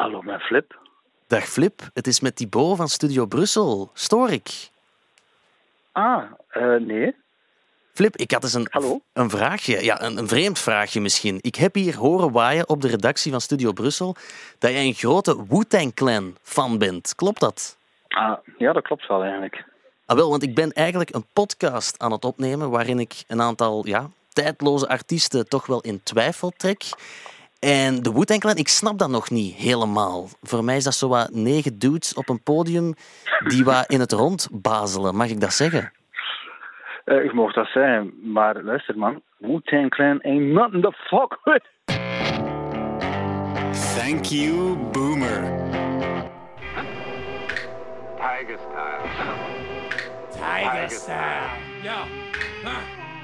Hallo, mijn Flip. Dag Flip, het is met Thibaut van Studio Brussel. Stoor ik? Ah, uh, nee. Flip, ik had eens een, Hallo? een vraagje. Ja, een, een, vreemd vraagje misschien. Ik heb hier horen waaien op de redactie van Studio Brussel dat jij een grote Wu-Tang Clan fan bent. Klopt dat? Ah, ja, dat klopt wel eigenlijk. Ah, wel, want ik ben eigenlijk een podcast aan het opnemen waarin ik een aantal ja, tijdloze artiesten toch wel in twijfel trek. En de Wu-Tang Clan, ik snap dat nog niet helemaal. Voor mij is dat zo wat negen dudes op een podium die wat in het rond bazelen. Mag ik dat zeggen? Uh, ik mocht dat zeggen, maar luister man. Wu-Tang Clan ain't nothing to fuck with. Thank you, Boomer. Tiger style. Tiger, style. Yo. Huh?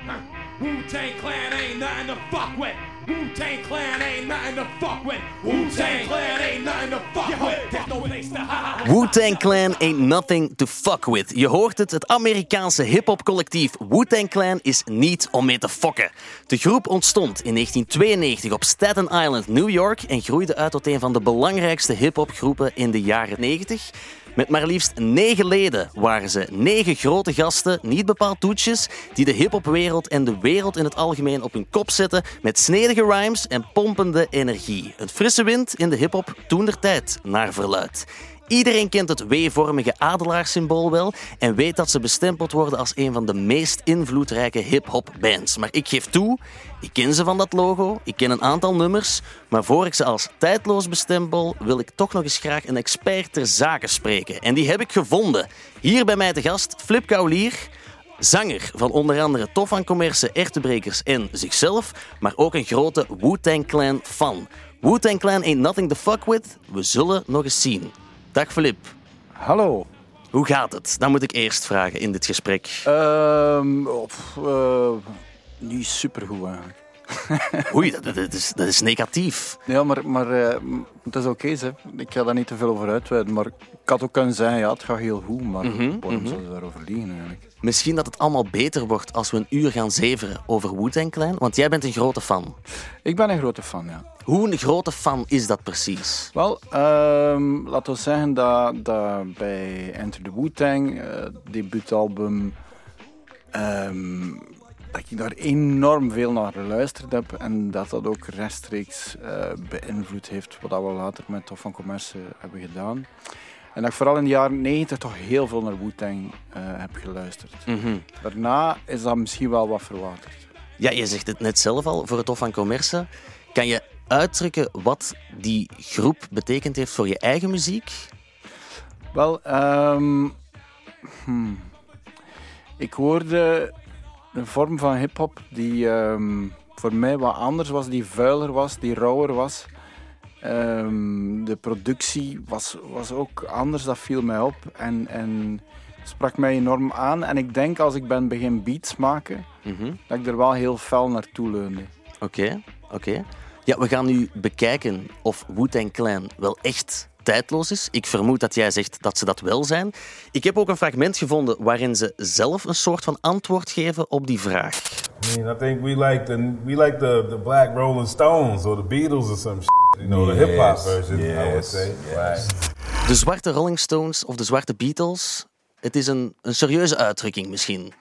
Huh? Wu-Tang Clan ain't nothing to fuck with. Wu-Tang Clan ain't nothing to fuck with. Wu-Tang Clan ain't nothing to fuck with. There's no place to Wu-Tang Clan ain't nothing to fuck with. Je hoort het, het Amerikaanse hip-hop collectief Wu-Tang Clan is niet om mee te fokken. De groep ontstond in 1992 op Staten Island, New York en groeide uit tot een van de belangrijkste hip-hop groepen in de jaren 90. Met maar liefst negen leden waren ze negen grote gasten, niet bepaald toetjes, die de hip-hopwereld en de wereld in het algemeen op hun kop zetten met snedige rhymes en pompende energie. Een frisse wind in de hip-hop toen der tijd, naar verluid. Iedereen kent het W-vormige adelaarssymbool wel en weet dat ze bestempeld worden als een van de meest invloedrijke hip-hop bands. Maar ik geef toe, ik ken ze van dat logo, ik ken een aantal nummers, maar voor ik ze als tijdloos bestempel, wil ik toch nog eens graag een expert ter zake spreken. En die heb ik gevonden. Hier bij mij te gast, Flip Kaulier. Zanger van onder andere Tof van Commerce, Ertebrekers en zichzelf, maar ook een grote Wu-Tang Clan fan. Wu-Tang Clan ain't nothing to fuck with. We zullen nog eens zien. Dag Filip. Hallo. Hoe gaat het? Dat moet ik eerst vragen in dit gesprek. Uh, uh, niet supergoed eigenlijk. Oei, dat, dat, is, dat is negatief. Ja, maar, maar uh, het is oké. Okay, ik ga daar niet te veel over uitweiden. Maar ik had ook kunnen zeggen, ja, het gaat heel goed. Maar mm -hmm, waarom mm -hmm. daarover liegen eigenlijk? Misschien dat het allemaal beter wordt als we een uur gaan zeveren over Wu-Tang Clan. Want jij bent een grote fan. Ik ben een grote fan, ja. Hoe een grote fan is dat precies? Wel, um, laten we zeggen dat, dat bij Enter the Wu-Tang, uh, debuutalbum, um, dat ik daar enorm veel naar geluisterd heb en dat dat ook rechtstreeks uh, beïnvloed heeft wat we later met Tof van Commerce hebben gedaan. En dat ik vooral in de jaren 90 toch heel veel naar Wu-Tang uh, heb geluisterd. Mm -hmm. Daarna is dat misschien wel wat verwaterd. Ja, je zegt het net zelf al, voor het Tof van Commerce. Kan je uitdrukken wat die groep betekend heeft voor je eigen muziek? Wel, um, hmm. ik hoorde een vorm van hip-hop die um, voor mij wat anders was, die vuiler was, die rauwer was. Um, de productie was, was ook anders, dat viel mij op. En, en sprak mij enorm aan. En ik denk als ik ben begin beats maken, mm -hmm. dat ik er wel heel fel naartoe leunde. Oké, okay, oké. Okay. Ja, we gaan nu bekijken of Wu-Tang Clan wel echt tijdloos is. Ik vermoed dat jij zegt dat ze dat wel zijn. Ik heb ook een fragment gevonden waarin ze zelf een soort van antwoord geven op die vraag. I mean, I think we like the we like the, the Black Rolling Stones or the Beatles or some shit. You know, yes, the hip hop version, yes, I would say. Yes. De zwarte Rolling Stones of de zwarte Beatles. Het is een, een serieuze uitdrukking misschien.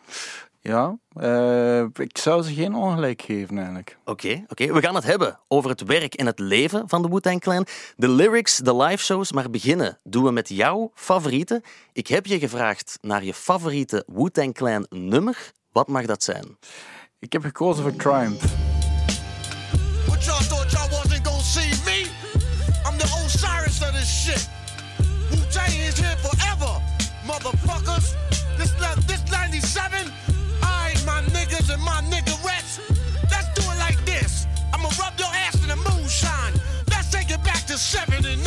Ja, uh, ik zou ze geen ongelijk geven eigenlijk. Oké, okay, oké. Okay. we gaan het hebben over het werk en het leven van de Wu-Tang Clan. De lyrics, de live shows, maar beginnen doen we met jouw favoriete. Ik heb je gevraagd naar je favoriete Wu-Tang Clan nummer. Wat mag dat zijn? Ik heb gekozen voor Triumph. And my niggerettes. Let's do it like this. I'ma rub your ass in the moonshine. Let's take it back to 79.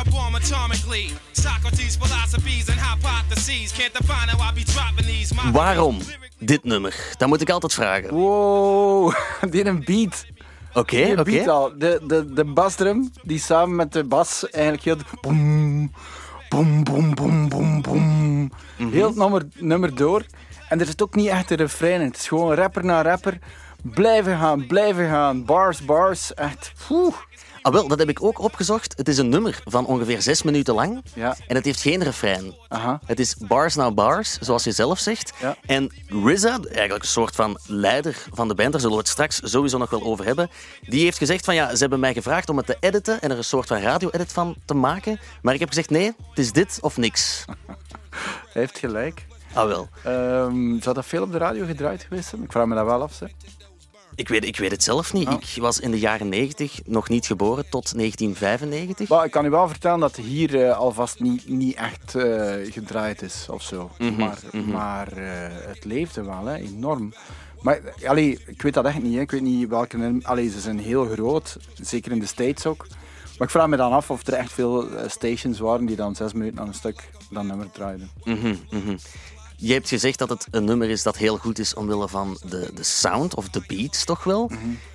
I bomb atomically. Socrates' philosophies and hypotheses. Can't define how I be dropping these. Waarom dit nummer? Dat moet ik altijd vragen. Wow, dit een beat. Oké, okay, oké. Okay. al. De, de, de basdrum, die samen met de bas eigenlijk heel... Boom, boom, boom, boom, boom, boom. Mm -hmm. Heel het nummer, nummer door. En er zit ook niet echt een refrein in. Het is gewoon rapper na rapper. Blijven gaan, blijven gaan. Bars, bars. Echt. Oeh. Ah, wel, dat heb ik ook opgezocht. Het is een nummer van ongeveer zes minuten lang. Ja. En het heeft geen refrein. Aha. Het is bars now bars, zoals je zelf zegt. Ja. En RZA, eigenlijk een soort van leider van de band, daar zullen we het straks sowieso nog wel over hebben, die heeft gezegd van ja, ze hebben mij gevraagd om het te editen en er een soort van radio-edit van te maken. Maar ik heb gezegd nee, het is dit of niks. Hij heeft gelijk. Ah wel. Ehm, zou dat veel op de radio gedraaid geweest zijn? Ik vraag me dat wel af. Ik weet, ik weet het zelf niet. Oh. Ik was in de jaren 90 nog niet geboren tot 1995. Maar ik kan u wel vertellen dat hier eh, alvast niet, niet echt eh, gedraaid is of zo. Maar, maar eh, het leefde wel, hè, enorm. Maar allee, ik weet dat echt niet. Hè. Ik weet niet welke. Allee, ze zijn heel groot, zeker in de States ook. Maar ik vraag me dan af of er echt veel stations waren die dan zes minuten aan een stuk dat nummer draaiden. Mhm, mhm. Je hebt gezegd dat het een nummer is dat heel goed is omwille van de, de sound of de beats, toch wel?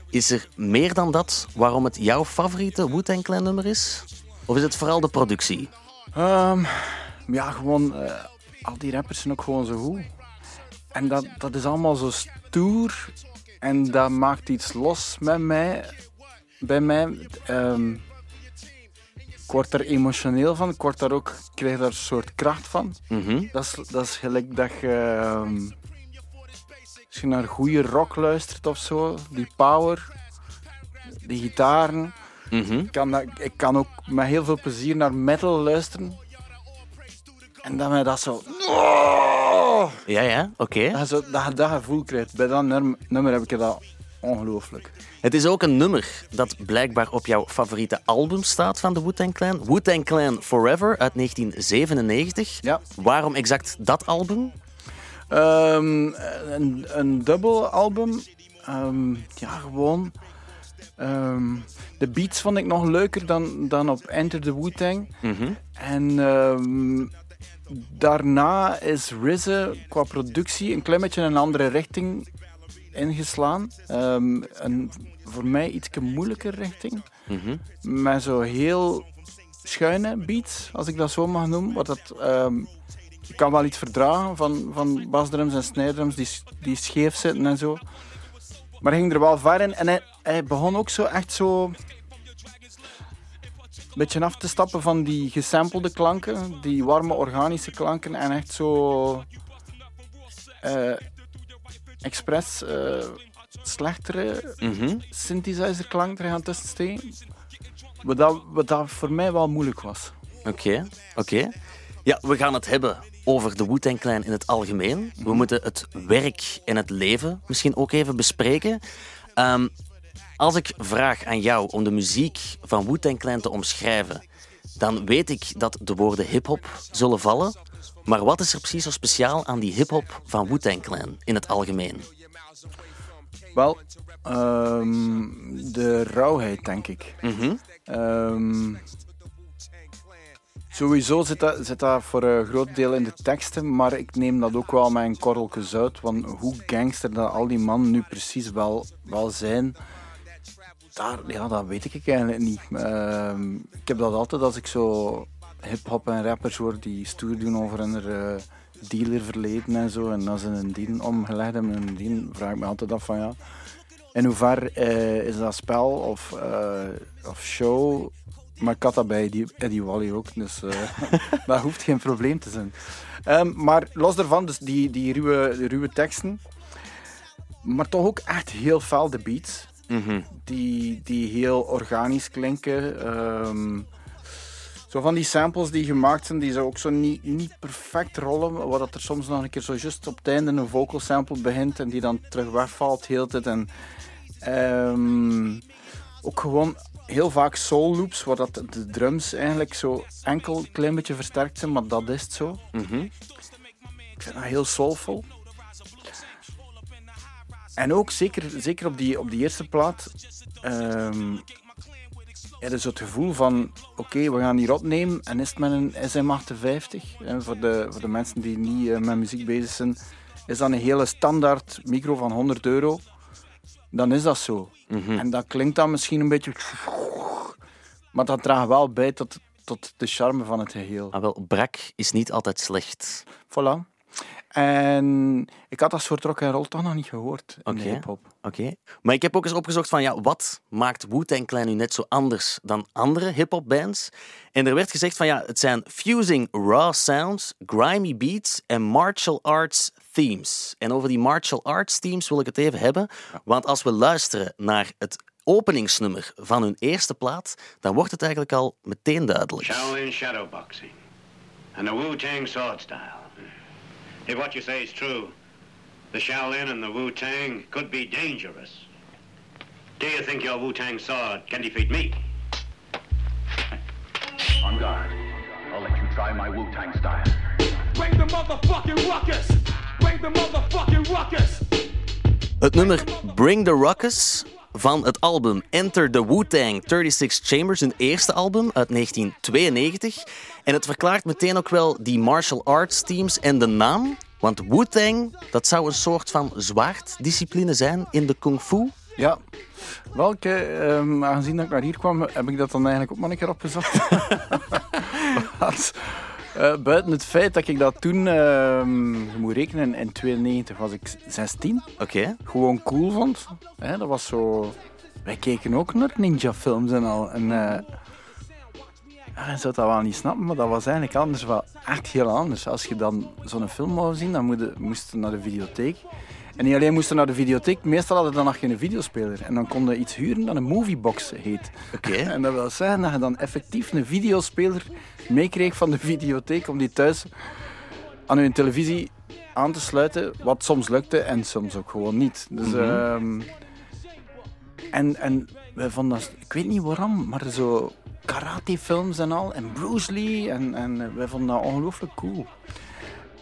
Is er meer dan dat waarom het jouw favoriete Wu-Tang Clan nummer is? Of is het vooral de productie? Ehm, ja, gewoon, eh, al die rappers zijn ook gewoon zo goed. En dat, dat is allemaal zo stoer. En dat maakt iets los met mij. Bij mij. Ehm, ik word er emotioneel van. Ik, word daar ook, ik krijg daar een soort kracht van. Mhm. Dat is, dat is gelijk dat je... ehm, als je naar goede rock luistert of zo, die power, die gitaren... Mhm. Ik kan, dat- ik kan ook met heel veel plezier naar metal luisteren. En dat mij dat zo... Ja, ja, oké. Dat, je zo dat, je dat gevoel krijgt. Bij dat nummer, nummer heb ik dat ongelooflijk. Het is ook een nummer dat blijkbaar op jouw favoriete album staat van de Wu-Tang Clan. Wu-Tang Clan Forever uit 1997. Ja. Waarom exact dat album? Ehm, een, een dubbel album. Ehm, ja, gewoon. Ehm, de beats vond ik nog leuker dan, dan op Enter the Wu-Tang. Mhm. En daarna is RZA qua productie een klein beetje een andere richting ingeslaan. Ehm, een voor mij iets moeilijker richting. Mhm. Met zo heel schuine beats, als ik dat zo mag noemen. Wat dat, ehm, ik kan wel iets verdragen van, van basdrums en snijdrams die, die scheef zitten en zo. Maar hij ging er wel ver in. En hij, hij begon ook zo echt zo... Een beetje af te stappen van die gesampelde klanken. Die warme organische klanken. En echt zo... eh expres eh, slechtere Mhm. synthesizer klank er gaan tussen steken. Wat dat, wat dat voor mij wel moeilijk was. Oké, oké. Ja, we gaan het hebben over de Wu-Tang Clan in het algemeen. We moeten het werk en het leven misschien ook even bespreken. Ehm, als ik vraag aan jou om de muziek van Wu-Tang Clan te omschrijven, dan weet ik dat de woorden hip-hop zullen vallen. Maar wat is er precies zo speciaal aan die hip-hop van Wu-Tang Clan in het algemeen? Wel, ehm, de rauwheid, denk ik. Mhm. Ehm, sowieso zit dat, zit dat voor een groot deel in de teksten, maar ik neem dat ook wel met een korreltje zout. Want hoe gangster dat al die mannen nu precies wel, wel zijn, daar, ja, dat weet ik eigenlijk niet. Ehm, ik heb dat altijd als ik zo hip-hop en rappers hoor die stoer doen over hun eh, dealer verleden en zo. En als ze een dien omgelegd hebben een dien, vraag ik me altijd af van ja. In hoever eh, is dat spel of, eh, of show? Maar ik had dat bij Eddie, Eddie Wally ook, dus dat hoeft geen probleem te zijn. Ehm, maar los daarvan, dus die, die ruwe, die ruwe teksten, maar toch ook echt heel fel de beats Mhm. die, die heel organisch klinken. Ehm, zo van die samples die gemaakt zijn, die zo ook zo niet, niet perfect rollen. Waar dat er soms nog een keer zo juist op het einde een vocal sample begint en die dan terug wegvalt heel tijd. En ehm, ook gewoon heel vaak soul loops, waar dat de drums eigenlijk zo enkel een klein beetje versterkt zijn, maar dat is het zo. Mhm. Ik vind dat heel soulful. En ook zeker, zeker op, die, op die eerste plaat. ehm ja, dus het gevoel van: oké, we gaan hier opnemen. En is het met een SM58? En voor, de, voor de mensen die niet eh, met muziek bezig zijn, is dat een hele standaard micro van 100 euro. Dan is dat zo. En dat klinkt dan misschien een beetje. Maar dat draagt wel bij tot, tot de charme van het geheel. Ah, wel, brak is niet altijd slecht. Voilà. En ik had dat soort rock en roll toch nog niet gehoord in de Oké. hip-hop. Oké. Maar ik heb ook eens opgezocht van ja, wat maakt Wu-Tang Clan nu net zo anders dan andere hip-hop bands? En er werd gezegd van ja, het zijn fusing raw sounds, grimy beats en martial arts themes. En over die martial arts themes wil ik het even hebben, want als we luisteren naar het openingsnummer van hun eerste plaat, dan wordt het eigenlijk al meteen duidelijk. Shaolin shadowboxing and the Wu-Tang sword style. If what you say is true, the Shaolin and the Wu-Tang could be dangerous. Do you think your Wu-Tang sword can defeat me? On guard. I'll let you try my Wu-Tang style. Bring the motherfucking ruckus. Bring the motherfucking ruckus. Het nummer Bring the Ruckus van het album Enter the Wu-Tang 36 Chambers, hun eerste album uit 1992. En het verklaart meteen ook wel die martial arts teams en de naam. Want Wu-Tang, dat zou een soort van zwaarddiscipline zijn in de kung fu. Ja. Welke, ehm, aangezien dat ik naar hier kwam, heb ik dat dan eigenlijk ook maar een keer opgezocht. Eh, buiten het feit dat ik dat toen, je moet rekenen, in 92 was ik 16, Oké. gewoon cool vond. Hè, dat was zo... Wij keken ook naar ninja-films en al. En, ja, je zou dat wel niet snappen, maar dat was eigenlijk anders, wel echt heel anders. Als je dan zo'n film wou zien, dan moet je- moest je naar de videotheek. En niet alleen moest je naar de videotheek, meestal hadden we dan nog geen videospeler. En dan kon je iets huren dat een moviebox heet. Oké. En dat wil zeggen dat je dan effectief een videospeler meekreeg van de videotheek om die thuis aan je televisie aan te sluiten, wat soms lukte en soms ook gewoon niet. Dus, ehm, en, en wij vonden dat, ik weet niet waarom, maar zo karatefilms en al, en Bruce Lee, en, en wij vonden dat ongelooflijk cool.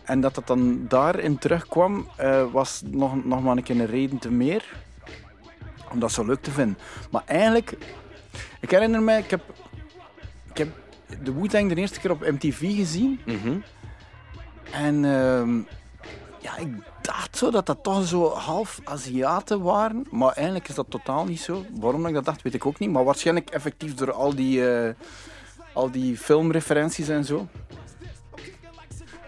En dat dat dan daarin terugkwam, eh, was nog, nog maar een keer een reden te meer om dat zo leuk te vinden. Maar eigenlijk, ik herinner me, ik heb, ik heb de Wu-Tang de eerste keer op MTV gezien. Mhm. En ehm, ja, ik dacht zo dat dat toch zo half Aziaten waren. Maar eigenlijk is dat totaal niet zo. Waarom ik dat dacht, weet ik ook niet. Maar waarschijnlijk effectief door al die, eh, al die filmreferenties en zo.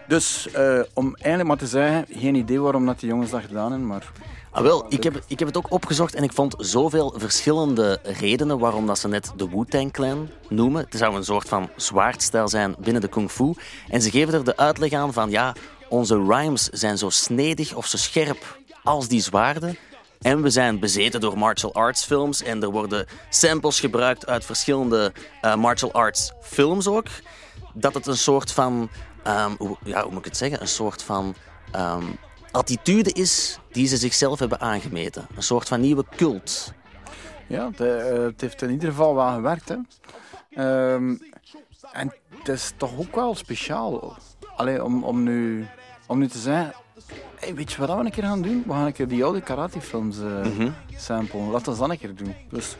Dus eh, om eigenlijk maar te zeggen, geen idee waarom dat die jongens dat gedaan hebben, maar... Ah, wel, ik heb, ik heb het ook opgezocht en ik vond zoveel verschillende redenen waarom dat ze net de Wu-Tang Clan noemen. Het zou een soort van zwaardstijl zijn binnen de kung fu. En ze geven er de uitleg aan van ja, onze rhymes zijn zo snedig of zo scherp als die zwaarden. En we zijn bezeten door martial arts films en er worden samples gebruikt uit verschillende eh, martial arts films ook. Dat het een soort van, ehm, hoe, ja, hoe moet ik het zeggen, een soort van ehm, attitude is die ze zichzelf hebben aangemeten. Een soort van nieuwe cult. Ja, de, eh, het heeft in ieder geval wel gewerkt. Hè. Ehm, en het is toch ook wel speciaal. Allee, om, om, nu, om nu te zeggen... Hey, weet je wat we een keer gaan doen? We gaan een keer die oude karatefilms eh samplen. Laten we dat een keer doen. Dus,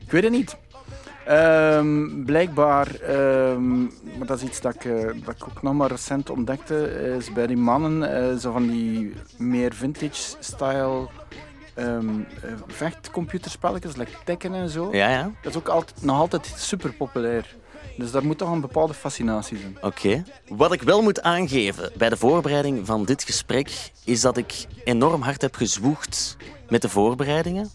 ik weet het niet. Ehm, blijkbaar, ehm, maar dat is iets dat ik, eh, dat ik ook nog maar recent ontdekte, is bij die mannen eh, zo van die meer vintage-style ehm eh, vechtcomputerspelletjes, like Tekken en zo. Ja, ja. Dat is ook altijd, nog altijd super populair. Dus daar moet toch een bepaalde fascinatie zijn. Oké. Wat ik wel moet aangeven bij de voorbereiding van dit gesprek, is dat ik enorm hard heb gezwoegd met de voorbereidingen.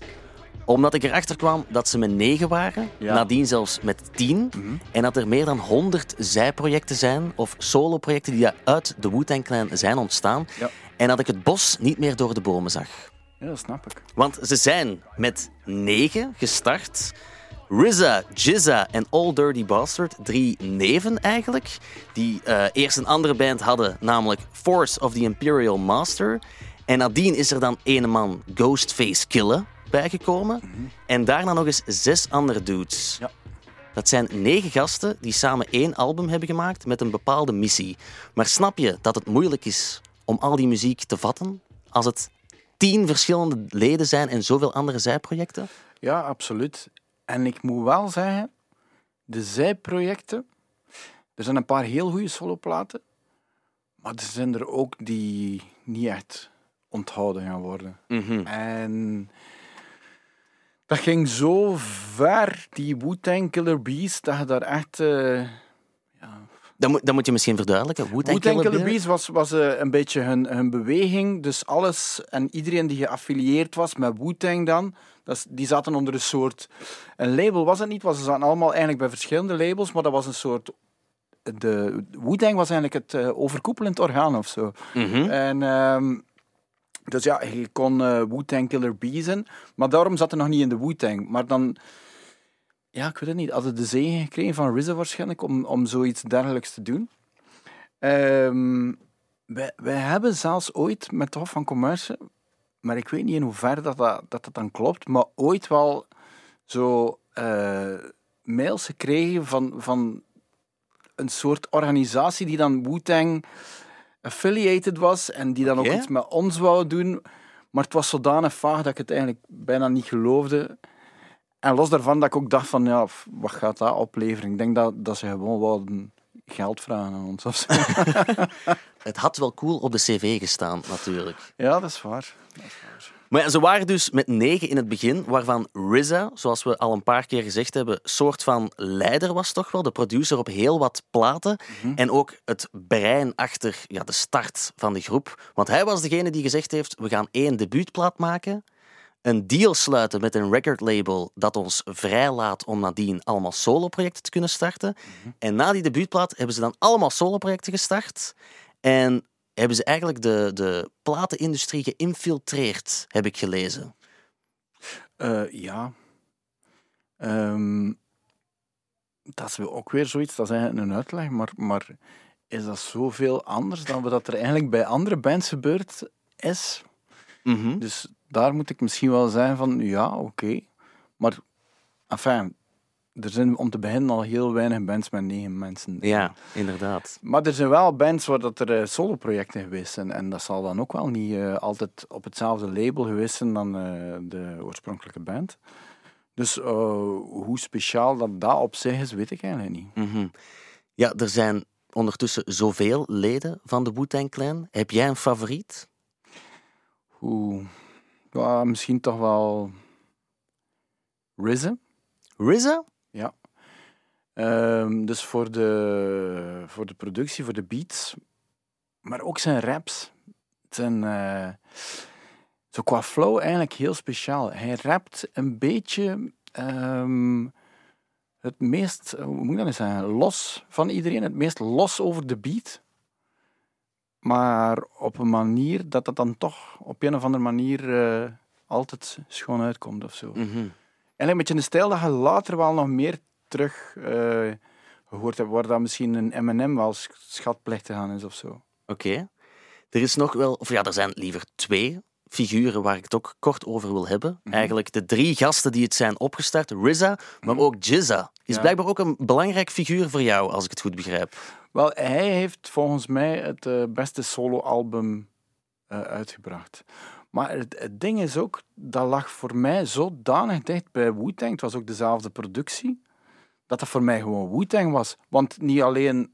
Omdat ik erachter kwam dat ze met negen waren, Ja. nadien zelfs met tien. En dat er meer dan honderd zijprojecten zijn, of soloprojecten die uit de Wu-Tang Clan zijn ontstaan. Ja. En dat ik het bos niet meer door de bomen zag. Ja, dat snap ik. Want ze zijn met negen gestart. RZA, Jizza en All Dirty Bastard, drie neven eigenlijk, die eh, eerst een andere band hadden, namelijk Force of the Imperial Master. En nadien is er dan ene man Ghostface Killer bijgekomen. En daarna nog eens zes andere dudes. Ja. Dat zijn negen gasten die samen één album hebben gemaakt met een bepaalde missie. Maar snap je dat het moeilijk is om al die muziek te vatten als het tien verschillende leden zijn en zoveel andere zijprojecten? Ja, absoluut. En ik moet wel zeggen, de zijprojecten, er zijn een paar heel goede soloplaten, maar er zijn er ook die niet echt onthouden gaan worden. En dat ging zo ver, die Wu-Tang Killer Bees, dat je daar echt... eh, ja, Dat moet, dat moet je misschien verduidelijken. Wu-Tang Killer Killer Bees was, was eh, een beetje hun, hun beweging. Dus alles en iedereen die geaffilieerd was met Wu-Tang dan, dat die zaten onder een soort... Een label was het niet, want ze zaten allemaal eigenlijk bij verschillende labels, maar dat was een soort... De, Wu-Tang was eigenlijk het eh, overkoepelend orgaan of zo. Mhm. En... ehm, dus ja, je kon eh Wu-Tang Killer Bees in, maar daarom zat er nog niet in de Wu-Tang. Maar dan, ja, ik weet het niet, hadden de zegen gekregen van RZA waarschijnlijk om, om zoiets dergelijks te doen. Ehm, wij, wij hebben zelfs ooit met het Hof van Commerce, maar ik weet niet in hoeverre dat dat, dat, dat dan klopt, maar ooit wel zo eh, mails gekregen van, van een soort organisatie die dan Wu-Tang affiliated was en die dan ook iets met ons wou doen. Maar het was zodanig vaag dat ik het eigenlijk bijna niet geloofde. En los daarvan dat ik ook dacht van, ja, wat gaat dat opleveren? Ik denk dat, dat ze gewoon wouden geld vragen aan ons of. Het had wel cool op de cv gestaan, natuurlijk. ja, dat is waar. Maar ja, ze waren dus met negen in het begin, waarvan RZA, zoals we al een paar keer gezegd hebben, soort van leider was toch wel, de producer op heel wat platen en ook het brein achter ja, de start van de groep. Want hij was degene die gezegd heeft, we gaan één debuutplaat maken, een deal sluiten met een recordlabel dat ons vrijlaat om nadien allemaal soloprojecten te kunnen starten. En na die debuutplaat hebben ze dan allemaal soloprojecten gestart. En hebben ze eigenlijk de, de platenindustrie geïnfiltreerd, heb ik gelezen. Eh, ja. Ehm, dat is wel ook weer zoiets, dat is eigenlijk een uitleg, maar, maar is dat zoveel anders dan wat er eigenlijk bij andere bands gebeurd is? Mhm. Dus daar moet ik misschien wel zeggen van, ja, oké. Maar, enfin, er zijn om te beginnen al heel weinig bands met negen mensen. Ja, inderdaad. Maar er zijn wel bands waar dat er eh, soloprojecten geweest zijn. En dat zal dan ook wel niet eh, altijd op hetzelfde label geweest zijn dan eh, de oorspronkelijke band. Dus hoe speciaal dat, dat op zich is, weet ik eigenlijk niet. Mhm. Ja, er zijn ondertussen zoveel leden van de Wu-Tang Clan. Heb jij een favoriet? Hoe, ja, misschien toch wel RZA. RZA? Ehm, dus voor de, voor de productie, voor de beats, maar ook zijn raps. Zijn, eh, zo qua flow eigenlijk heel speciaal. Hij rapt een beetje ehm, het meest, hoe moet ik dat eens zeggen, los van iedereen, het meest los over de beat. Maar op een manier dat dat dan toch op een of andere manier eh, altijd schoon uitkomt of zo. Mhm. Eigenlijk een beetje een stijl dat je later wel nog meer terug eh, gehoord hebt, waar dat misschien een M&M wel sch- schatplichtig aan is of zo. Oké. Er is nog wel, of ja, er zijn liever twee figuren waar ik het ook kort over wil hebben. Mhm. Eigenlijk de drie gasten die het zijn opgestart. RZA, maar ook Jizza. Is Ja. blijkbaar ook een belangrijk figuur voor jou, als ik het goed begrijp. Wel, hij heeft volgens mij het eh, beste soloalbum eh uitgebracht. Maar het, het ding is ook, dat lag voor mij zodanig dicht bij Wu-Tang, het was ook dezelfde productie, dat dat voor mij gewoon Wu-Tang was. Want niet alleen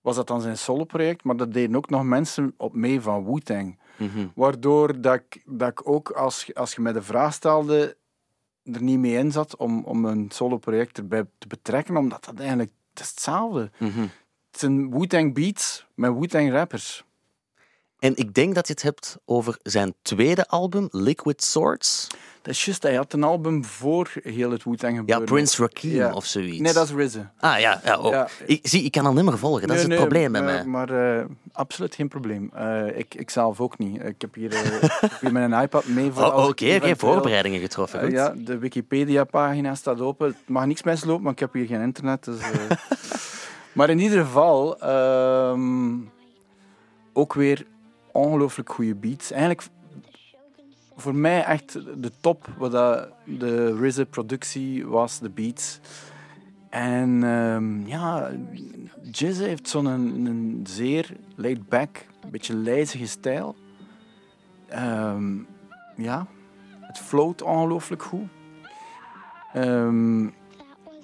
was dat dan zijn soloproject, maar dat deden ook nog mensen op mee van Wu-Tang. Mhm. Waardoor dat ik, dat ik ook, als, als je mij de vraag stelde, er niet mee in zat om, om een soloproject erbij te betrekken, omdat dat eigenlijk het is hetzelfde. Mhm. Het zijn Wu-Tang beats met Wu-Tang rappers. En ik denk dat je het hebt over zijn tweede album, Liquid Swords. Dat is juist, hij had een album voor heel het Wu-Tang Ja, gebeuren. Prince Rakim Ja. of zoiets. Nee, dat is RZA. Ah ja, ja, oh. Ja. Ik, zie, ik kan al niet meer volgen. Dat is het nee, probleem met mij. Maar eh, absoluut geen probleem. Eh, ik, ik zelf ook niet. Ik heb hier, eh, ik heb hier mijn iPad mee voor Oh, Oké, oké, eventueel- voorbereidingen getroffen. Goed. ja, de Wikipedia-pagina staat open. Het mag niks mislopen, maar ik heb hier geen internet. Dus, maar in ieder geval, ehm, ook weer ongelooflijk goede beats. Eigenlijk voor mij echt de top wat dat de RZA-productie was, de beats. En ehm, ja, Jizz heeft zo'n een, zeer laid-back, een beetje lijzige stijl. Ehm, ja, het float ongelooflijk goed. Ehm,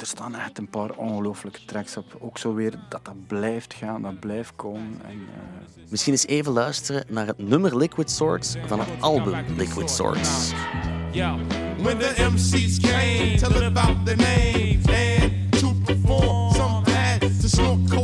er staan echt een paar ongelooflijke tracks op. Ook zo weer dat dat blijft gaan, dat blijft komen. En, eh, Misschien eens even luisteren naar het nummer Liquid Swords van het album Liquid Swords. When the MCs came to live out their names and to perform, some had to smoke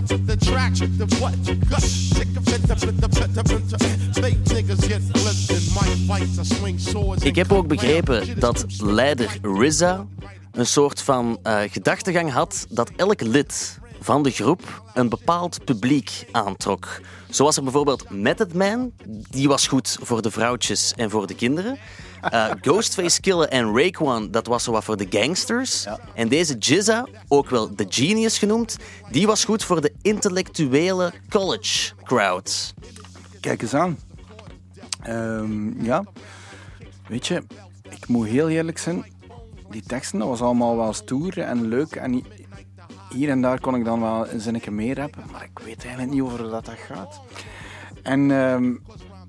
up to the track, the what you got. Sick of it, the the the the fake niggas get flipped and Mike fights a swing swords. Ik heb ook begrepen dat leider RZA een soort van uh, gedachtegang had dat elk lid van de groep een bepaald publiek aantrok. Zoals er bijvoorbeeld Method Man, die was goed voor de vrouwtjes en voor de kinderen. Uh, Ghostface Killer en Raekwon, dat was zo wat voor de gangsters. En deze Jizza, ook wel de Genius genoemd, die was goed voor de intellectuele college crowd. Kijk eens aan. Um, ja, weet je, ik moet heel eerlijk zijn. Die teksten, dat was allemaal wel stoer en leuk. En hier en daar kon ik dan wel een zinnetje meer rappen, maar ik weet eigenlijk niet over dat dat gaat. En um,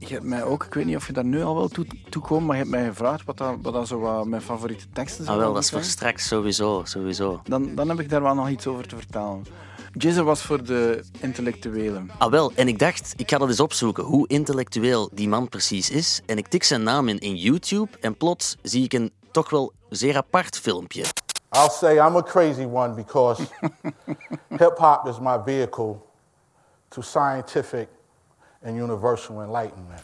je hebt mij ook, ik weet niet of je daar nu al wel toe, toe komt, maar je hebt mij gevraagd wat dat, wat dat zo wat mijn favoriete teksten zijn. Ah, wel, dat is voor straks sowieso, sowieso. Dan, dan heb ik daar wel nog iets over te vertellen. Jizz was voor de intellectuelen. Ah wel, en ik dacht, ik ga dat eens opzoeken, hoe intellectueel die man precies is. En ik tik zijn naam in in YouTube en plots zie ik een toch wel zeer apart filmpje. I'll say I'm a crazy one because hip hop is my vehicle to scientific and universal enlightenment.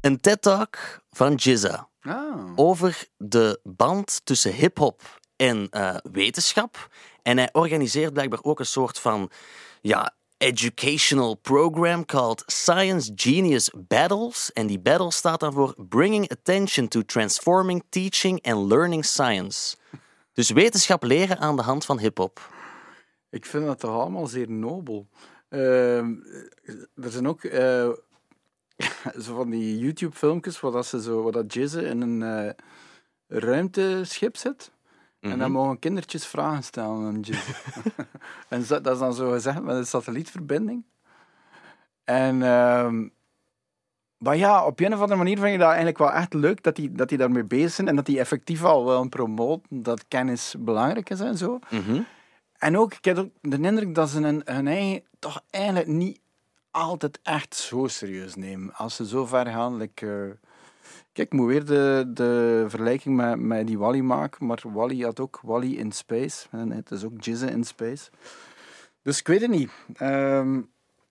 Een TED-talk van Jizza ah. over de band tussen hip-hop en uh, wetenschap. En hij organiseert blijkbaar ook een soort van ja, educational program called Science Genius Battles. En die battle staat dan voor Bringing Attention to Transforming Teaching and Learning Science. Dus wetenschap leren aan de hand van hip-hop. Ik vind dat toch allemaal zeer nobel. Uh, er zijn ook uh, zo van die YouTube-filmpjes waar dat ze zo, waar dat in een uh, ruimteschip zit. En dan mhm. mogen kindertjes vragen stellen aan Jizze. en dat is dan zo gezegd met een satellietverbinding. En uh, maar ja, op een of andere manier vind ik dat eigenlijk wel echt leuk dat die, dat die daarmee bezig zijn en dat die effectief al wel promoten dat kennis belangrijk is en zo. Mhm. En ook, ik heb ook de indruk dat ze hun, hun eigen toch eigenlijk niet altijd echt zo serieus nemen. Als ze zo ver gaan, uh... Kijk, ik moet weer de, de vergelijking met, met die Wally maken, maar Wally had ook Wally in Space. En het is ook Jizzy in Space. Dus ik weet het niet. Uh,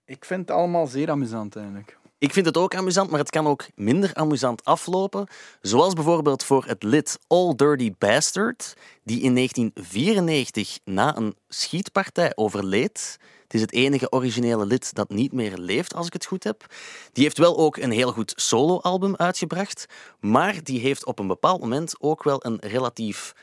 ik vind het allemaal zeer amusant eigenlijk. Ik vind het ook amusant, maar het kan ook minder amusant aflopen. Zoals bijvoorbeeld voor het lid All Dirty Bastard, die in 1994 na een schietpartij overleed. Het is het enige originele lid dat niet meer leeft, als ik het goed heb. Die heeft wel ook een heel goed soloalbum uitgebracht, maar die heeft op een bepaald moment ook wel een relatief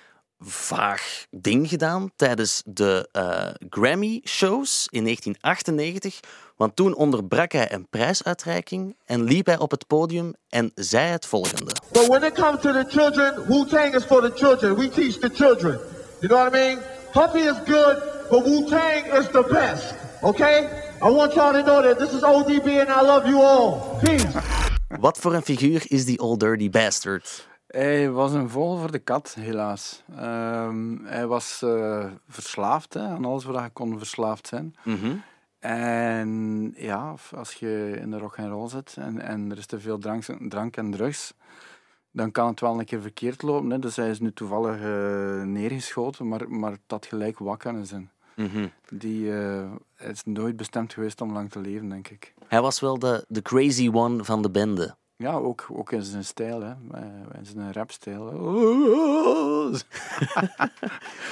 vaag ding gedaan tijdens de uh, Grammy-shows in 1998. Want toen onderbrak hij een prijsuitreiking en liep hij op het podium en zei het volgende. But when it comes to the children, Wu-Tang is for the children. We teach the children. You know what I mean? Puppy is good, but Wu-Tang is the best. Okay? I want y'all to know that this is ODB and I love you all. Peace. Wat voor een figuur is die Old Dirty Bastard? Hij was een vogel voor de kat, helaas. Um, hij was uh, verslaafd hè, aan alles waar je kon verslaafd zijn. Mm -hmm. En ja, als je in de rock en roll zit en, en er is te veel drank, drank en drugs, dan kan het wel een keer verkeerd lopen. Hè. Dus hij is nu toevallig uh, neergeschoten, maar, maar dat gelijk wakker is. zijn. Mm -hmm. Die uh, is nooit bestemd geweest om lang te leven, denk ik. Hij was wel de, de crazy one van de bende. Ja, ook, ook in zijn stijl, hè. in zijn rapstijl.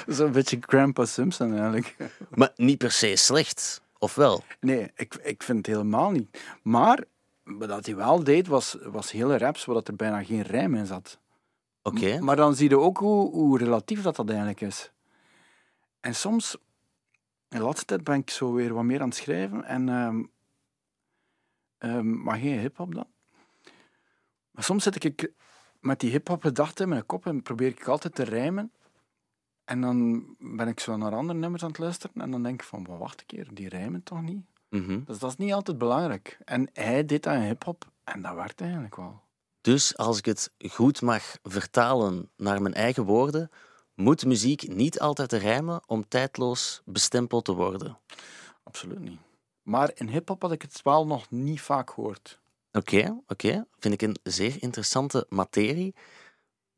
Zo'n beetje Grandpa Simpson eigenlijk. Maar niet per se slecht, of wel? Nee, ik, ik vind het helemaal niet. Maar wat hij wel deed, was, was hele raps waar er bijna geen rijm in zat. Oké. Maar dan zie je ook hoe, hoe relatief dat, dat eigenlijk is. En soms, in de laatste tijd ben ik zo weer wat meer aan het schrijven. En, um, um, maar geen hip-hop dan. Maar soms zit ik met die hip-hop gedachten in mijn kop en probeer ik altijd te rijmen. En dan ben ik zo naar andere nummers aan het luisteren en dan denk ik van, wacht een keer, die rijmen toch niet? Mm Dus dat is niet altijd belangrijk. En hij deed dat in hip-hop en dat werkt eigenlijk wel. Dus als ik het goed mag vertalen naar mijn eigen woorden, moet muziek niet altijd rijmen om tijdloos bestempeld te worden? Absoluut niet. Maar in hip-hop had ik het wel nog niet vaak gehoord. Oké, oké. Vind ik een zeer interessante materie.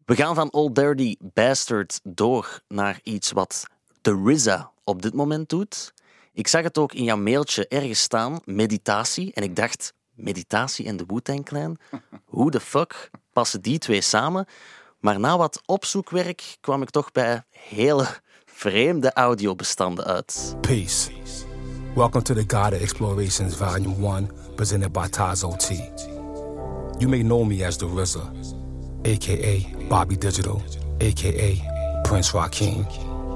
We gaan van Old Dirty Bastard door naar iets wat The op dit moment doet. Ik zag het ook in jouw mailtje ergens staan, meditatie. En ik dacht, meditatie en de Wu-Tang Clan? Hoe de fuck passen die twee samen? Maar na wat opzoekwerk kwam ik toch bij hele vreemde audiobestanden uit. Peace. Welcome to the God of Explorations Volume 1, presented by Tazo T. You may know me as the RZA, aka Bobby Digital, aka Prince Rakeem,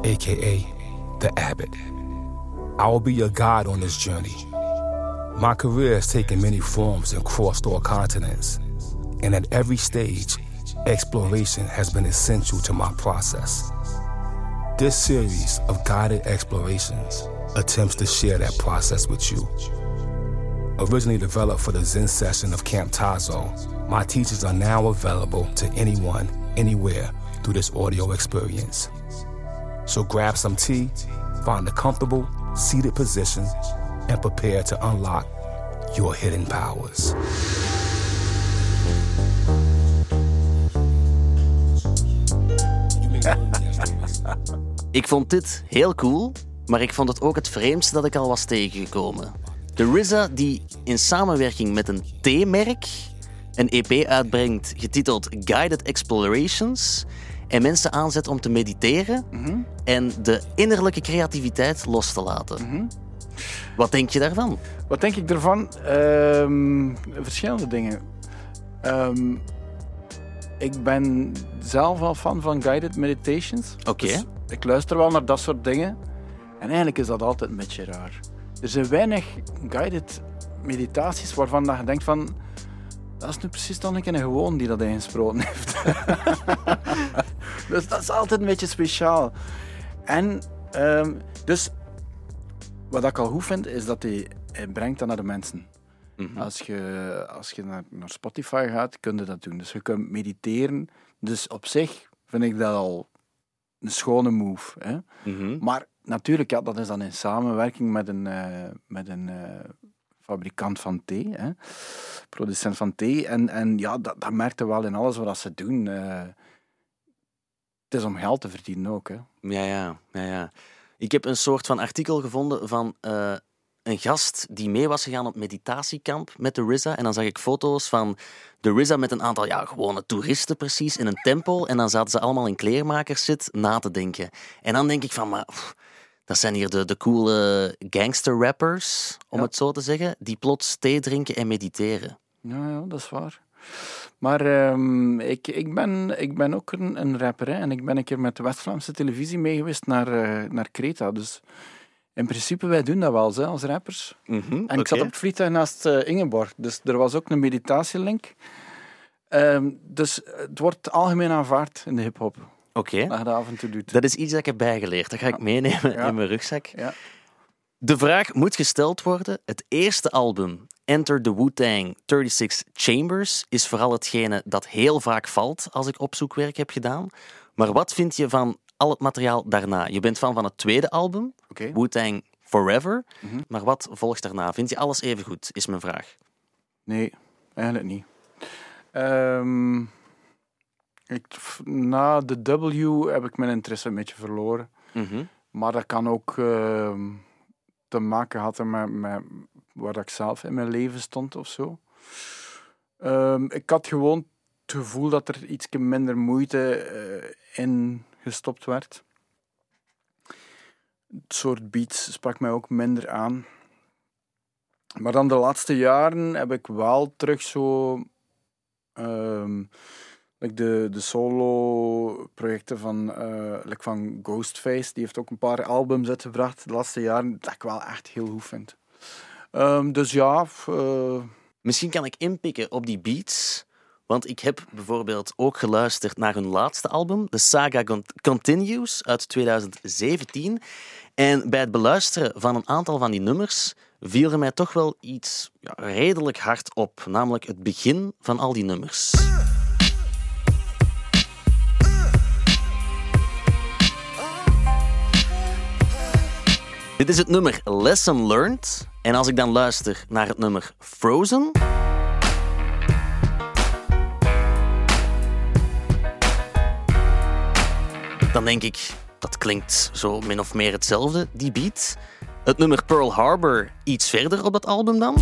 aka The Abbot. I will be your guide on this journey. My career has taken many forms and crossed all continents, and at every stage, exploration has been essential to my process. This series of guided explorations attempts to share that process with you. Originally developed for the Zen session of Camp Tazo, my teachings are now available to anyone, anywhere through this audio experience. So grab some tea, find a comfortable, seated position, and prepare to unlock your hidden powers. Ik vond dit heel cool, maar ik vond het ook het vreemdste dat ik al was tegengekomen. De RZA die in samenwerking met een T-merk een EP uitbrengt getiteld Guided Explorations en mensen aanzet om te mediteren en de innerlijke creativiteit los te laten. Wat denk je daarvan? Wat denk ik ervan? Ehm, verschillende dingen. Ehm, ik ben zelf al fan van guided meditations. Oké. Dus ik luister wel naar dat soort dingen. En eigenlijk is dat altijd een beetje raar. Er zijn weinig guided meditaties waarvan dat je denkt van... Dat is nu precies dan een gewoon die dat ingesproken heeft. dus dat is altijd een beetje speciaal. En ehm, dus wat ik al goed vind, is dat hij, hij brengt dat naar de mensen. Als je, als je naar, naar Spotify gaat, kun je dat doen. Dus je kunt mediteren. Dus op zich vind ik dat al een schone move. Hè? Maar natuurlijk, ja, dat is dan in samenwerking met een, eh, met een eh, fabrikant van thee, hè? producent van thee. En, en ja, dat, dat merkte wel in alles wat ze doen. eh. het is om geld te verdienen ook. Hè? Ja, ja, ja, ja. Ik heb een soort van artikel gevonden van een gast die mee was gegaan op meditatiekamp met de RZA. En dan zag ik foto's van de RZA met een aantal ja, gewone toeristen precies in een tempel. En dan zaten ze allemaal in kleermakerszit na te denken. En dan denk ik van, maar dat zijn hier de, de coole gangster rappers, om Ja. het zo te zeggen, die plots thee drinken en mediteren. Ja, ja, dat is waar. Maar ehm, ik, ik, ben, ik ben ook een, een rapper. Hè, en ik ben een keer met de West-Vlaamse televisie mee geweest naar, eh, naar Kreta. Dus in principe, wij doen dat wel hè, als rappers. En ik zat op het vliegtuig naast eh, Ingeborg. Dus er was ook een meditatielink. Ehm, dus het wordt algemeen aanvaard in de hip-hop. Oké. Dat je dat af en toe doet. Dat is iets dat ik heb bijgeleerd. Dat ga ik meenemen in mijn rugzak. Ja. De vraag moet gesteld worden. Het eerste album, Enter the Wu-Tang 36 Chambers, is vooral hetgene dat heel vaak valt als ik opzoekwerk heb gedaan. Maar wat vind je van al het materiaal daarna? Je bent fan van het tweede album. Wu-Tang Forever. Mhm. Maar wat volgt daarna? Vind je alles even goed, is mijn vraag. Nee, eigenlijk niet. Ehm, ik, na de W heb ik mijn interesse een beetje verloren. Mhm. Maar dat kan ook ehm, te maken hadden met, met waar ik zelf in mijn leven stond of zo. Ehm, ik had gewoon het gevoel dat er iets minder moeite eh, in gestopt werd. Het soort beats sprak mij ook minder aan. Maar dan de laatste jaren heb ik wel terug zo. ehm, like de, de solo-projecten van, like van Ghostface, die heeft ook een paar albums uitgebracht de laatste jaren, dat ik wel echt heel goed vind. Ehm, dus ja, eh, Misschien kan ik inpikken op die beats. Want ik heb bijvoorbeeld ook geluisterd naar hun laatste album, The Saga Con- Continues uit 2017. En bij het beluisteren van een aantal van die nummers viel er mij toch wel iets ja, redelijk hard op. Namelijk het begin van al die nummers. Dit is het nummer Lesson Learned. En als ik dan luister naar het nummer Frozen. Dan denk ik, dat klinkt zo min of meer hetzelfde, die beat. Het nummer Pearl Harbor iets verder op dat album dan.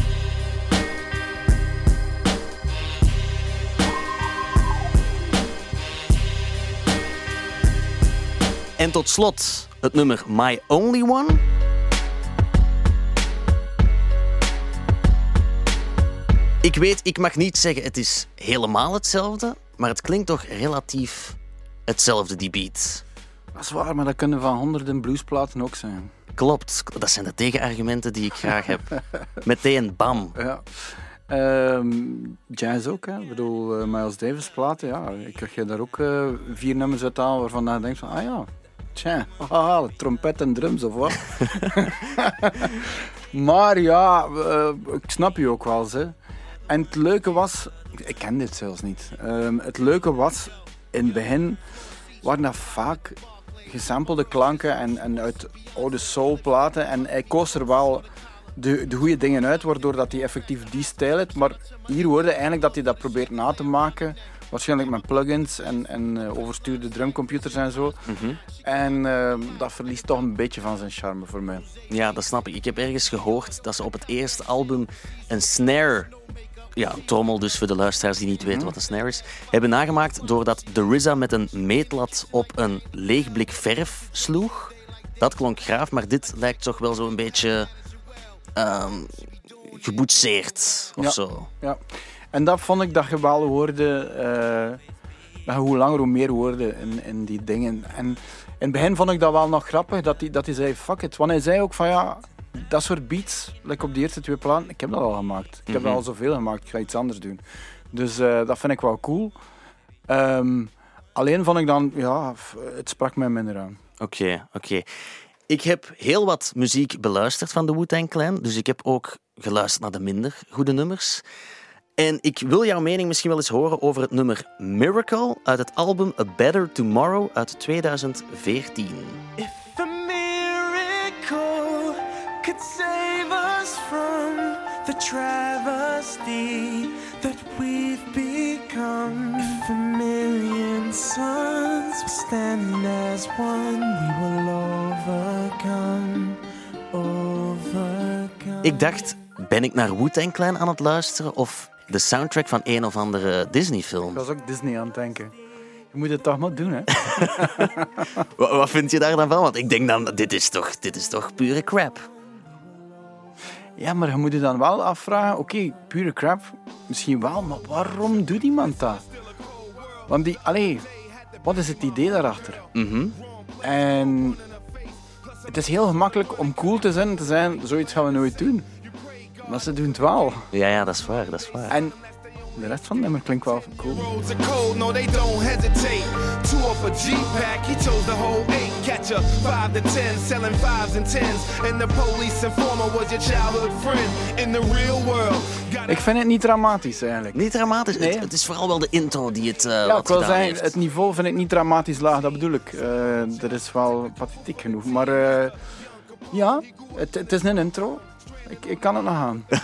En tot slot het nummer My Only One. Ik weet, ik mag niet zeggen het is helemaal hetzelfde, maar het klinkt toch relatief hetzelfde, die beat. Dat is waar, maar dat kunnen van honderden bluesplaten ook zijn. Klopt, dat zijn de tegenargumenten die ik graag heb. Meteen bam. Ja. Ehm, jazz ook, hè. Ik bedoel, uh, Miles Davis platen, ja. Ik krijg je daar ook uh, vier nummers uit aan waarvan je denkt van, ah ja, tja, haha, trompet en drums of wat. maar ja, uh, ik snap je ook wel, hè. En het leuke was, ik ken dit zelfs niet. Um, het leuke was, in het begin waren dat vaak gesampelde klanken en, en uit oude soulplaten. En hij koos er wel de, de goede dingen uit, waardoor dat hij effectief die stijl heeft. Maar hier hoorde eigenlijk dat hij dat probeert na te maken. Waarschijnlijk met plugins en, en uh, overstuurde drumcomputers en zo. Mm -hmm. En uh, dat verliest toch een beetje van zijn charme voor mij. Ja, dat snap ik. Ik heb ergens gehoord dat ze op het eerste album een snare ja, een trommel dus voor de luisteraars die niet weten wat een snare is, hebben nagemaakt doordat de RZA met een meetlat op een leeg blik verf sloeg. Dat klonk graaf, maar dit lijkt toch wel zo een beetje um, geboetseerd of ja, zo. Ja, en dat vond ik dat je wel hoorde, uh, dat hoe langer hoe meer hoorde in, in die dingen. En in het begin vond ik dat wel nog grappig, dat hij, dat hij zei fuck it. Want hij zei ook van ja, dat soort beats, like op die eerste twee platen, ik heb dat al gemaakt. Ik heb Mhm. dat al zoveel gemaakt, ik ga iets anders doen. Dus uh, dat vind ik wel cool. Um, alleen vond ik dan, ja, het sprak mij minder aan. Oké, okay, oké. Okay. Ik heb heel wat muziek beluisterd van de Wu-Tang Clan, dus ik heb ook geluisterd naar de minder goede nummers. En ik wil jouw mening misschien wel eens horen over het nummer Miracle uit het album A Better Tomorrow uit 2014. If a miracle could save us from the travesty that we've become. If a million suns stand as one, we will overcome. Overcome. Ik dacht, ben ik naar Wu-Tang Clan aan het luisteren of de soundtrack van een of andere Disney-film? Ik was ook Disney aan het denken. Je moet het toch maar doen, hè? wat, wat vind je daar dan van? Want ik denk dan, dit is toch, dit is toch pure crap. Ja, maar je moet je dan wel afvragen, oké, okay, pure crap, misschien wel, maar waarom doet iemand dat? Want die, allee, wat is het idee daarachter? Mm -hmm. En het is heel gemakkelijk om cool te zijn en te zijn, zoiets gaan we nooit doen. Maar ze doen het wel. Ja, ja, dat is waar, dat is waar. En de rest van het nummer klinkt wel cool. No they don't hesitate. Two off a G-pack, he chose the whole eight. Catch a five to ten, selling fives and tens. And the police informer was your childhood friend in the real world. Ik vind het niet dramatisch eigenlijk. Niet dramatisch? Nee. Het, het is vooral wel de intro die het uh, Ja, ik wil zeggen, heeft. het niveau vind ik niet dramatisch laag, dat bedoel ik. Uh, dat is wel pathetiek genoeg. Maar uh, ja, het, het is een intro. Ik, ik kan het nog aan.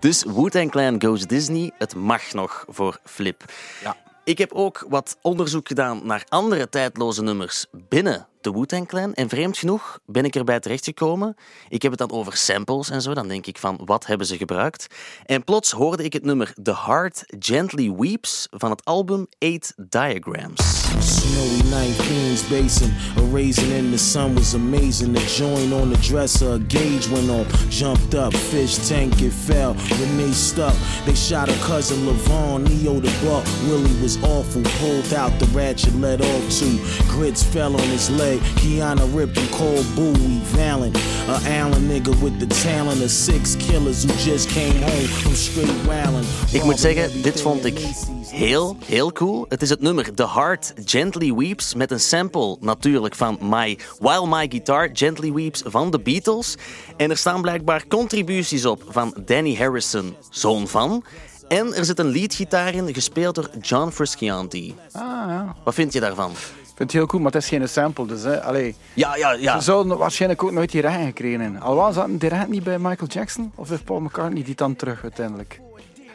Dus Wu-Tang Clan Goes Disney, het mag nog voor Flip. Ja. Ik heb ook wat onderzoek gedaan naar andere tijdloze nummers binnen de Wu-Tang Clan. En vreemd genoeg ben ik erbij terechtgekomen. Ik heb het dan over samples en zo. Dan denk ik van, wat hebben ze gebruikt? En plots hoorde ik het nummer The Heart Gently Weeps van het album Eight Diagrams. Snowy night, Queens Basin. A raisin in the sun was amazing. The joint on the dresser, a gauge went on. Jumped up, fish tank, it fell. Renee stuck. They shot her cousin Levon, Neo the buck. Willie was awful. Pulled out the ratchet, let off two. Grits fell on his leg. Kiana ripped him cold buoy. Valen. A Allen nigga with the talent of six killers who just came home from straight wildin'. Ik moet zeggen, dit vond ik heel, heel cool. Het is het nummer The Heart Gently Weeps met een sample natuurlijk van My While My Guitar Gently Weeps van de Beatles. En er staan blijkbaar contributies op van Danny Harrison, zoon van. En er zit een leadgitaar in, gespeeld door John Frusciante. Ah, ja. Wat vind je daarvan? Vind het heel cool, maar het is geen sample, dus hè. Allee. Ja, ja, ja. Ze zouden waarschijnlijk ook nooit die rechten gekregen hebben. Alhoewel, zaten die rechten niet bij Michael Jackson? Of heeft Paul McCartney die dan terug uiteindelijk?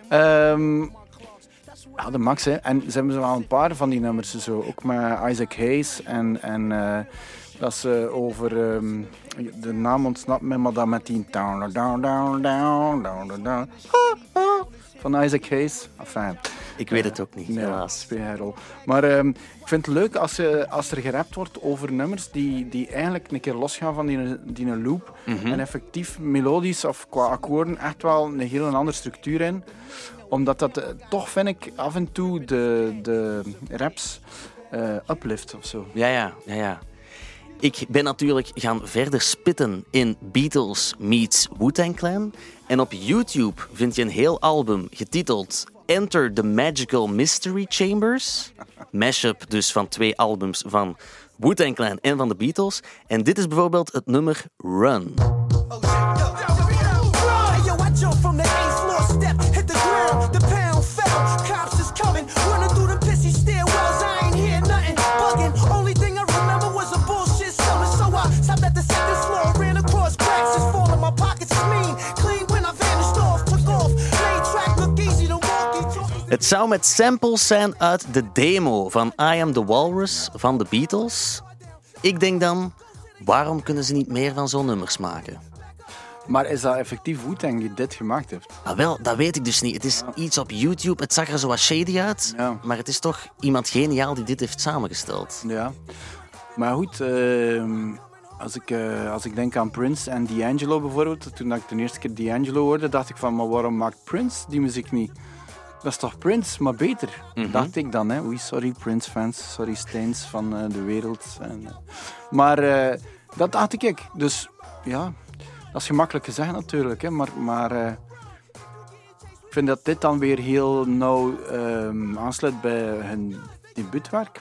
Um, ja, de max, hè. En ze hebben zo wel een paar van die nummers, zo. ook met Isaac Hayes en, en uh, Dat is eh, over... ehm, de naam ontsnapt me, maar dan met die... Down, down, down, down, down, down, van Isaac Hayes. Enfin, Ik weet het ook niet, Nee, helaas. Maar ehm, ik vind het leuk als, eh, als er gerapt wordt over nummers die, die eigenlijk een keer losgaan van die, die een loop. Mhm. En effectief melodisch of qua akkoorden echt wel een heel een andere structuur in. Omdat dat eh, toch, vind ik, af en toe de, de raps eh, uplift of zo. Ja, ja, ja, ja. Ik ben natuurlijk gaan verder spitten in Beatles meets Wu-Tang Clan. En op YouTube vind je een heel album getiteld Enter the Magical Mystery Chambers. Mashup dus van twee albums van Wu-Tang Clan en van de Beatles. En dit is bijvoorbeeld het nummer Run. Hey, Het zou met samples zijn uit de demo van I Am The Walrus van de Beatles. Ik denk dan, waarom kunnen ze niet meer van zo'n nummers maken? Maar is dat effectief Wu-Tang die dit gemaakt heeft? Ah, wel, dat weet ik dus niet. Het is iets op YouTube. Het zag er zo wat shady uit. Maar het is toch iemand geniaal die dit heeft samengesteld. Ja. Maar goed, ehm, als, ik, eh, als ik denk aan Prince en D'Angelo bijvoorbeeld, toen ik de eerste keer D'Angelo hoorde, dacht ik van, maar waarom maakt Prince die muziek niet? Dat is toch Prince, maar beter, Mhm. dacht ik dan. Hè. Oei, sorry Prince-fans, sorry Steins van eh, de wereld. En, eh, maar eh, dat dacht ik. Dus ja, dat is gemakkelijk gezegd natuurlijk, hè, maar... maar ik vind dat dit dan weer heel nauw ehm, aansluit bij hun debuutwerk.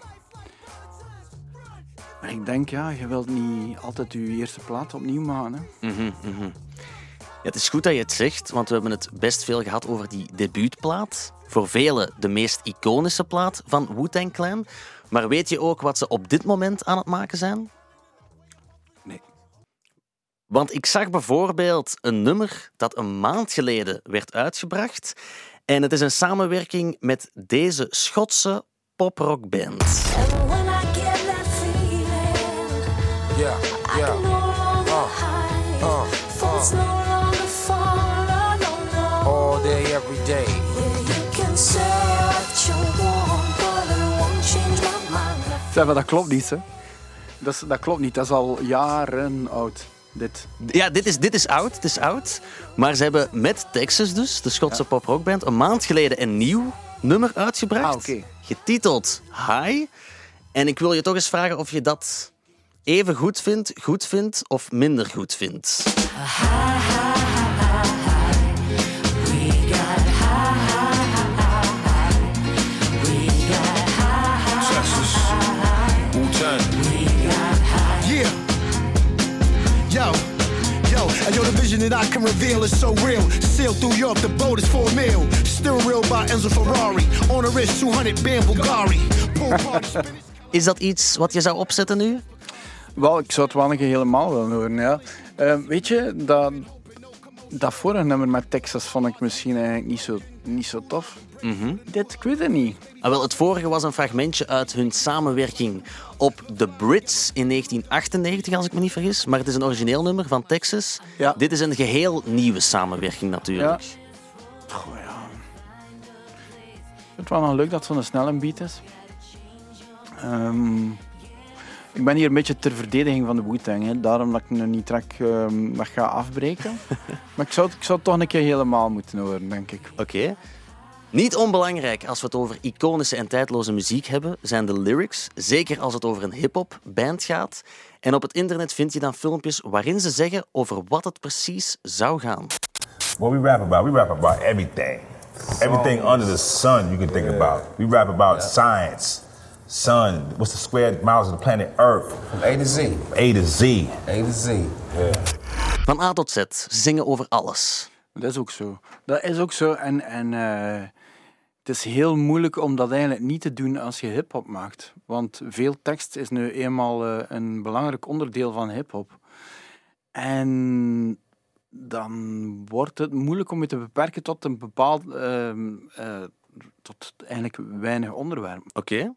Maar ik denk, ja, je wilt niet altijd je eerste plaat opnieuw maken. Hè. Mhm, mhm. Ja, het is goed dat je het zegt, want we hebben het best veel gehad over die debuutplaat. Voor velen de meest iconische plaat van Wu-Tang Clan. Maar weet je ook wat ze op dit moment aan het maken zijn? Nee. Want ik zag bijvoorbeeld een nummer dat een maand geleden werd uitgebracht. En het is een samenwerking met deze Schotse poprockband. Yeah, yeah. Uh, uh, uh. All day, every day. Zeg, maar dat klopt niet, hè. Dat, is- dat klopt niet, dat is al jaren oud, dit. Ja, dit is, dit is oud, het is oud. Maar ze hebben met Texas dus, de Schotse poprockband, een maand geleden een nieuw nummer uitgebracht. Ah, Getiteld High. En ik wil je toch eens vragen of je dat even goed vindt, goed vindt of minder goed vindt. Yo, the vision that I can reveal is so real. Sail through Europe, the boat is for a meal. Still real by Enzo Ferrari. On the wrist, 200 band Bulgari. Is dat iets wat je zou opzetten nu? Wel, ik zou het wel een keer helemaal willen horen, ja. Eh, weet je, dat, dat vorige nummer met Texas vond ik misschien eigenlijk niet zo, niet zo tof. Dit, ik weet het niet. Ah, wel, het vorige was een fragmentje uit hun samenwerking op The Brits in 1998, als ik me niet vergis. Maar het is een origineel nummer van Texas. Ja. Dit is een geheel nieuwe samenwerking natuurlijk. Goh, ja. Ik vind het wel nog leuk dat het zo'n snelle beat is. Ehm, ik ben hier een beetje ter verdediging van de Wu-Tang. hè. Daarom dat ik nu niet trek ehm, dat ga afbreken. maar ik zou, het, ik zou het toch een keer helemaal moeten horen, denk ik. Oké. Niet onbelangrijk als we het over iconische en tijdloze muziek hebben, zijn de lyrics. Zeker als het over een hip-hop band gaat. En op het internet vind je dan filmpjes waarin ze zeggen over wat het precies zou gaan. What we rap about, we rap about everything. Everything under the sun you can think about. We rap about science, sun, what's the square miles of the planet Earth. From A to Z. A to Z. A to Z. Yeah. Van A tot Z. Ze zingen over alles. Dat is ook zo. Dat is ook zo. En, en eh, het is heel moeilijk om dat eigenlijk niet te doen als je hip-hop maakt. Want veel tekst is nu eenmaal eh, een belangrijk onderdeel van hip-hop. En dan wordt het moeilijk om je te beperken tot een bepaald. ehm, eh, tot eigenlijk weinig onderwerp. Oké.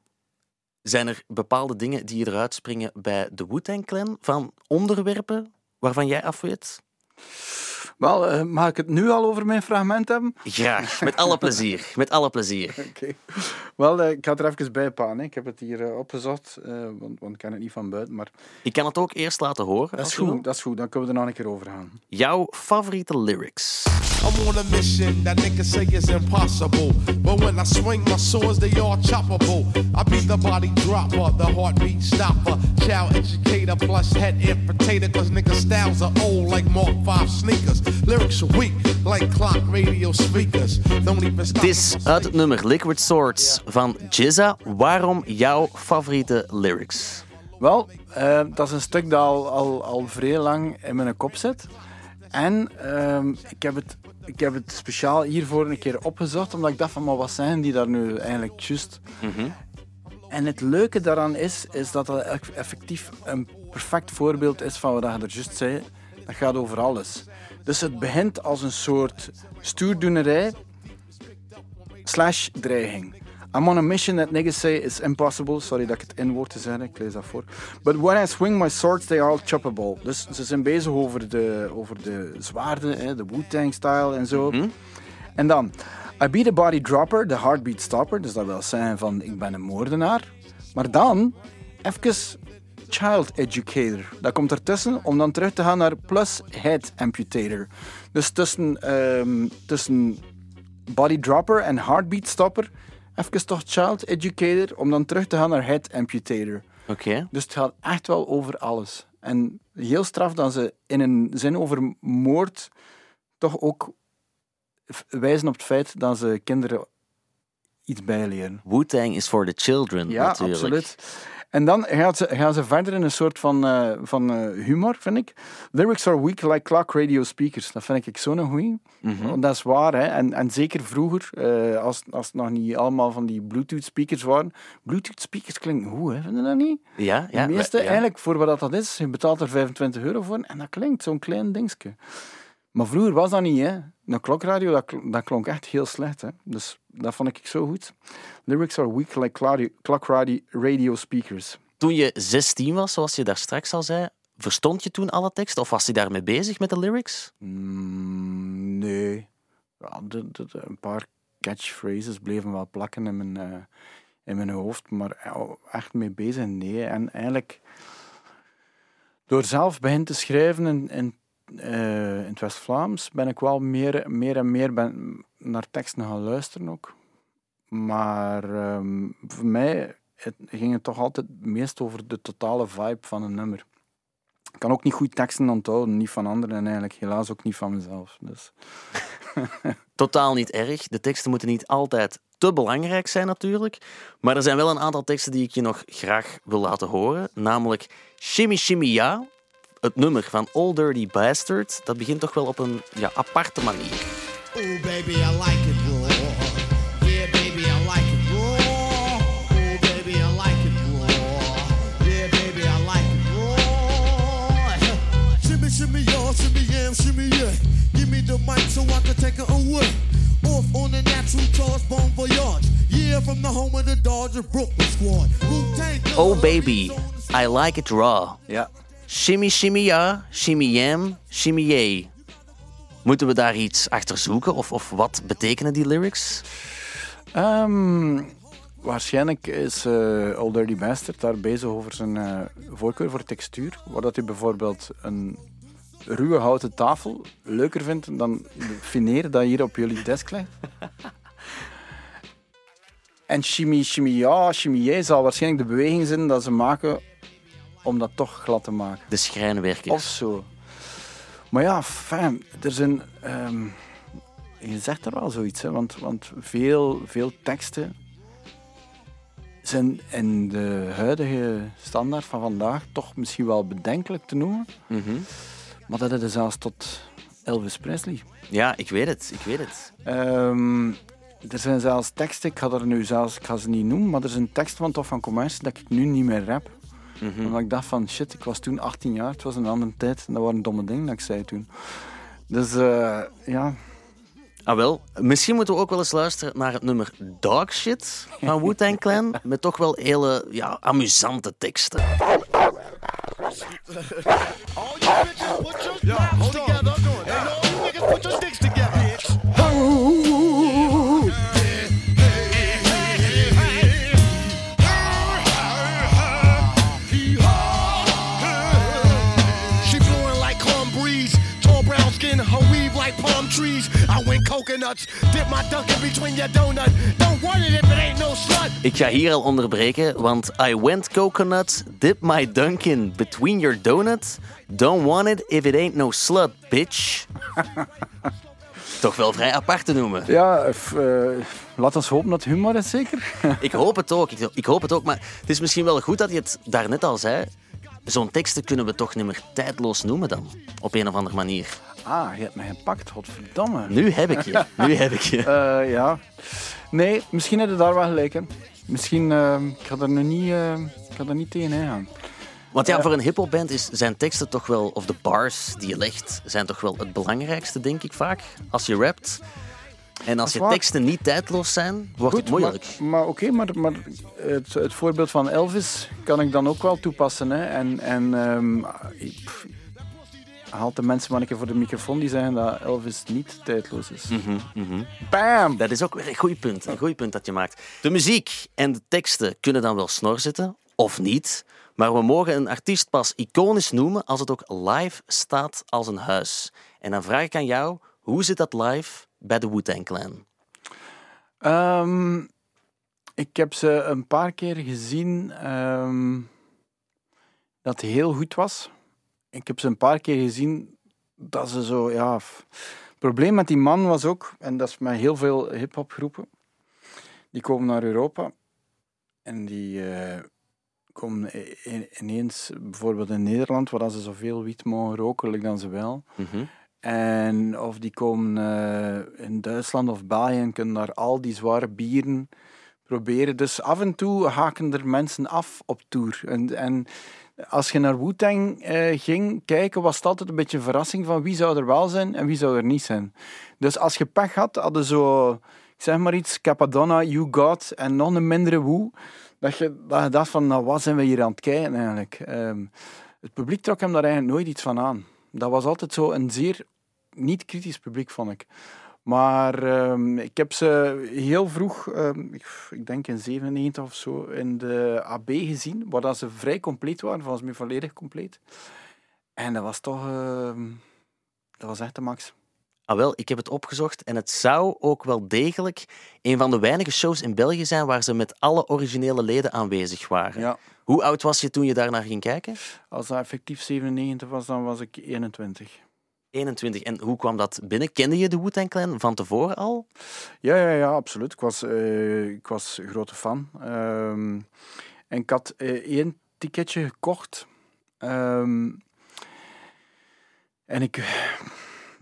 Zijn er bepaalde dingen die je eruit springen bij de Wu-Tang Clan? Van onderwerpen waarvan jij af weet? Wel, uh, mag ik het nu al over mijn fragment hebben? Graag, met alle plezier. Met alle plezier. Oké. Wel, uh, ik ga het er even bij panen. Ik heb het hier uh, opgezocht, want, want, ik ken het niet van buiten. Maar... Ik kan het ook eerst laten horen. Dat is goed, dat is goed. Dan kunnen we er nog een keer over gaan. Jouw favoriete lyrics? I'm on a mission that niggas say is impossible. But when I swing my swords, they all choppable. I beat the body dropper, the heartbeat stopper. Child educator plus head infiltrator. Cause niggas styles are old like Mark 5 sneakers. Lyrics are weak like clock radio speakers. Don't even stop. Het is uit het nummer Liquid Swords van Jizza. Waarom jouw favoriete lyrics? Wel, uh, dat is een stuk dat al, al, al vrij lang in mijn kop zit. En uh, ik, heb het, ik heb het speciaal hiervoor een keer opgezocht, omdat ik dacht van, maar wat zijn die daar nu eigenlijk juist? Mm -hmm. En het leuke daaraan is, is dat dat effectief een perfect voorbeeld is van wat je er juist zei. Dat gaat over alles. Dus het begint als een soort stoerdoenerij slash dreiging. I'm on a mission that niggas say is impossible. Sorry dat ik het in-woord te zeggen, ik lees dat voor. But when I swing my swords, they all choppable. Dus ze zijn bezig over de, over de zwaarden, hè, de Wu-Tang-style en zo. Mhm. En dan, I be the body dropper, the heartbeat stopper. Dus dat wil zeggen van, ik ben een moordenaar. Maar dan, even child educator. Dat komt ertussen om dan terug te gaan naar plus head amputator. Dus tussen, um, tussen body dropper en heartbeat stopper, even toch child educator om dan terug te gaan naar head amputator. Oké. Okay. Dus het gaat echt wel over alles. En heel straf dat ze in een zin over moord toch ook wijzen op het feit dat ze kinderen iets bijleren. Wu-Tang is for the children, ja, natuurlijk. absoluut. En dan gaan ze, gaan ze verder in een soort van, uh, van uh, humor, vind ik. Lyrics are weak like clock radio speakers. Dat vind ik zo'n goeie. Mm -hmm. Dat is waar, hè. En, en zeker vroeger, uh, als, als het nog niet allemaal van die Bluetooth speakers waren. Bluetooth speakers klinken hoe, hè? Vind je dat niet? Ja, ja. De meeste, ja. eigenlijk, voor wat dat is, je betaalt er 25 euro voor en dat klinkt zo'n klein dingetje. Maar vroeger was dat niet, hè. Een klokradio, dat, dat klonk echt heel slecht, hè. Dus dat vond ik zo goed. Lyrics are weak like clock radio speakers. Toen je 16 was, zoals je daar straks al zei, verstond je toen alle teksten? Of was je daarmee bezig met de lyrics? Mm, nee. Ja, de, de, de, een paar catchphrases bleven wel plakken in mijn, uh, in mijn hoofd, maar echt mee bezig, nee. En eigenlijk, door zelf begin te schrijven in, in, uh, in het West-Vlaams, ben ik wel meer, meer en meer ben naar teksten gaan luisteren ook. Maar um, voor mij het, ging het toch altijd meest over de totale vibe van een nummer. Ik kan ook niet goed teksten onthouden, niet van anderen en eigenlijk helaas ook niet van mezelf. Dus. Totaal niet erg. De teksten moeten niet altijd te belangrijk zijn natuurlijk. Maar er zijn wel een aantal teksten die ik je nog graag wil laten horen. Namelijk Shimmy Shimmy Ja, het nummer van Old Dirty Bastard. Dat begint toch wel op een ja, aparte manier. Oh baby, I like it raw. Yeah baby, I like it raw. Oh baby, I like it raw. Yeah baby, I like it raw. Shimmy, shimmy, y'all, shimmy, yam, shimmy, yeah. Give me the mic so I can take it away. Off on the natural charge, bon voyage. Yeah, from the home of the Dodger Brooklyn squad. Oh baby, I like it raw. Ja. Shimmy shimmy ja, shimmy yam, shimmy. Moeten we daar iets achter zoeken? Of, of wat betekenen die lyrics? Um, waarschijnlijk is uh, Dirty Bastard daar bezig over zijn uh, voorkeur voor textuur. Waar dat hij bijvoorbeeld een ruwe houten tafel leuker vindt dan de fineer dat hier op jullie desk ligt. En shimmy, shimmy ja, shimmy jij zal waarschijnlijk de beweging zijn dat ze maken om dat toch glad te maken. De schrijnwerkers. Of zo. Maar ja, fijn, er zijn... Um, je zegt er wel zoiets, hè, want, want veel, veel teksten zijn in de huidige standaard van vandaag toch misschien wel bedenkelijk te noemen. Mm -hmm. Maar dat is zelfs tot Elvis Presley. Ja, ik weet het, ik weet het. Um, er zijn zelfs teksten, ik ga er nu zelfs, ik ga ze niet noemen, maar er is een tekst van Tof van Commerce dat ik nu niet meer rap. Mm -hmm. Omdat ik dacht van, shit, ik was toen 18 jaar, het was een andere tijd en dat waren domme dingen dat ik zei toen. Dus uh, ja... Ah wel, misschien moeten we ook wel eens luisteren naar het nummer Dog Shit van Wu-Tang Clan. Met toch wel hele ja, amusante teksten. She Ik ga hier al onderbreken, want I went coconut, dip my dunk in between your donut. Don't want it if it ain't no slut, bitch. Toch wel vrij apart te noemen. Ja, f- eh, laat ons hopen dat het humor is, zeker. Ik hoop het ook. Ik, ik hoop het ook. Maar het is misschien wel goed dat je het daarnet al zei. Zo'n teksten kunnen we toch niet meer tijdloos noemen dan? Op een of andere manier. Ah, je hebt me gepakt, godverdamme. Nu heb ik je. Nu heb ik je. Eh, ja. Nee, misschien heb je daar wel gelijk in. Misschien, eh, ik ga er nu niet, eh, ik ga er niet tegen gaan. Want ja, voor een hiphopband is zijn teksten toch wel, of de bars die je legt, zijn toch wel het belangrijkste, denk ik vaak. Als je rapt. En als je waar. teksten niet tijdloos zijn, wordt het moeilijk. Maar, maar oké, maar, maar het, het voorbeeld van Elvis kan ik dan ook wel toepassen. Hè. En, en ehm, haalt de mensen maar een keer voor de microfoon die zeggen dat Elvis niet tijdloos is. Mhm, mhm. Bam! Dat is ook weer een goed punt. Een goed punt dat je maakt. De muziek en de teksten kunnen dan wel snor zitten, of niet. Maar we mogen een artiest pas iconisch noemen als het ook live staat als een huis. En dan vraag ik aan jou, hoe zit dat live bij de Wu-Tang Clan? Ehm, ik heb ze een paar keer gezien ehm, dat heel goed was. Ik heb ze een paar keer gezien dat ze zo, ja... Het probleem met die man was ook, en dat is met heel veel hip-hopgroepen, die komen naar Europa en die eh, komen ineens, bijvoorbeeld in Nederland, waar ze zoveel wiet mogen roken, dan ze wel. Mhm. En of die komen eh, in Duitsland of België en kunnen daar al die zware bieren proberen. Dus af en toe haken er mensen af op tour. En, en als je naar Wu-Tang eh, ging kijken, was het altijd een beetje een verrassing van wie zou er wel zijn en wie zou er niet zijn. Dus als je pech had, hadden zo, ik zeg maar iets, Capadonna, You Got en nog een mindere Wu. Dat je, dat dacht van, nou wat zijn we hier aan het kijken eigenlijk? Ehm, het publiek trok hem daar eigenlijk nooit iets van aan. Dat was altijd zo een zeer niet kritisch publiek, vond ik. Maar ehm, ik heb ze heel vroeg, ehm, ik, ik denk in 97 of zo, in de AB gezien, waar dat ze vrij compleet waren, volgens mij volledig compleet. En dat was toch, ehm, dat was echt de max. Ah wel, ik heb het opgezocht en het zou ook wel degelijk een van de weinige shows in België zijn waar ze met alle originele leden aanwezig waren. Ja. Hoe oud was je toen je daar naar ging kijken? Als dat effectief 97 was, dan was ik 21. 21. En hoe kwam dat binnen? Kende je de Wu-Tang Clan van tevoren al? Ja, ja, ja, absoluut. Ik was, eh, ik was grote fan. Ehm, en ik had eh, één ticketje gekocht. Ehm, en ik,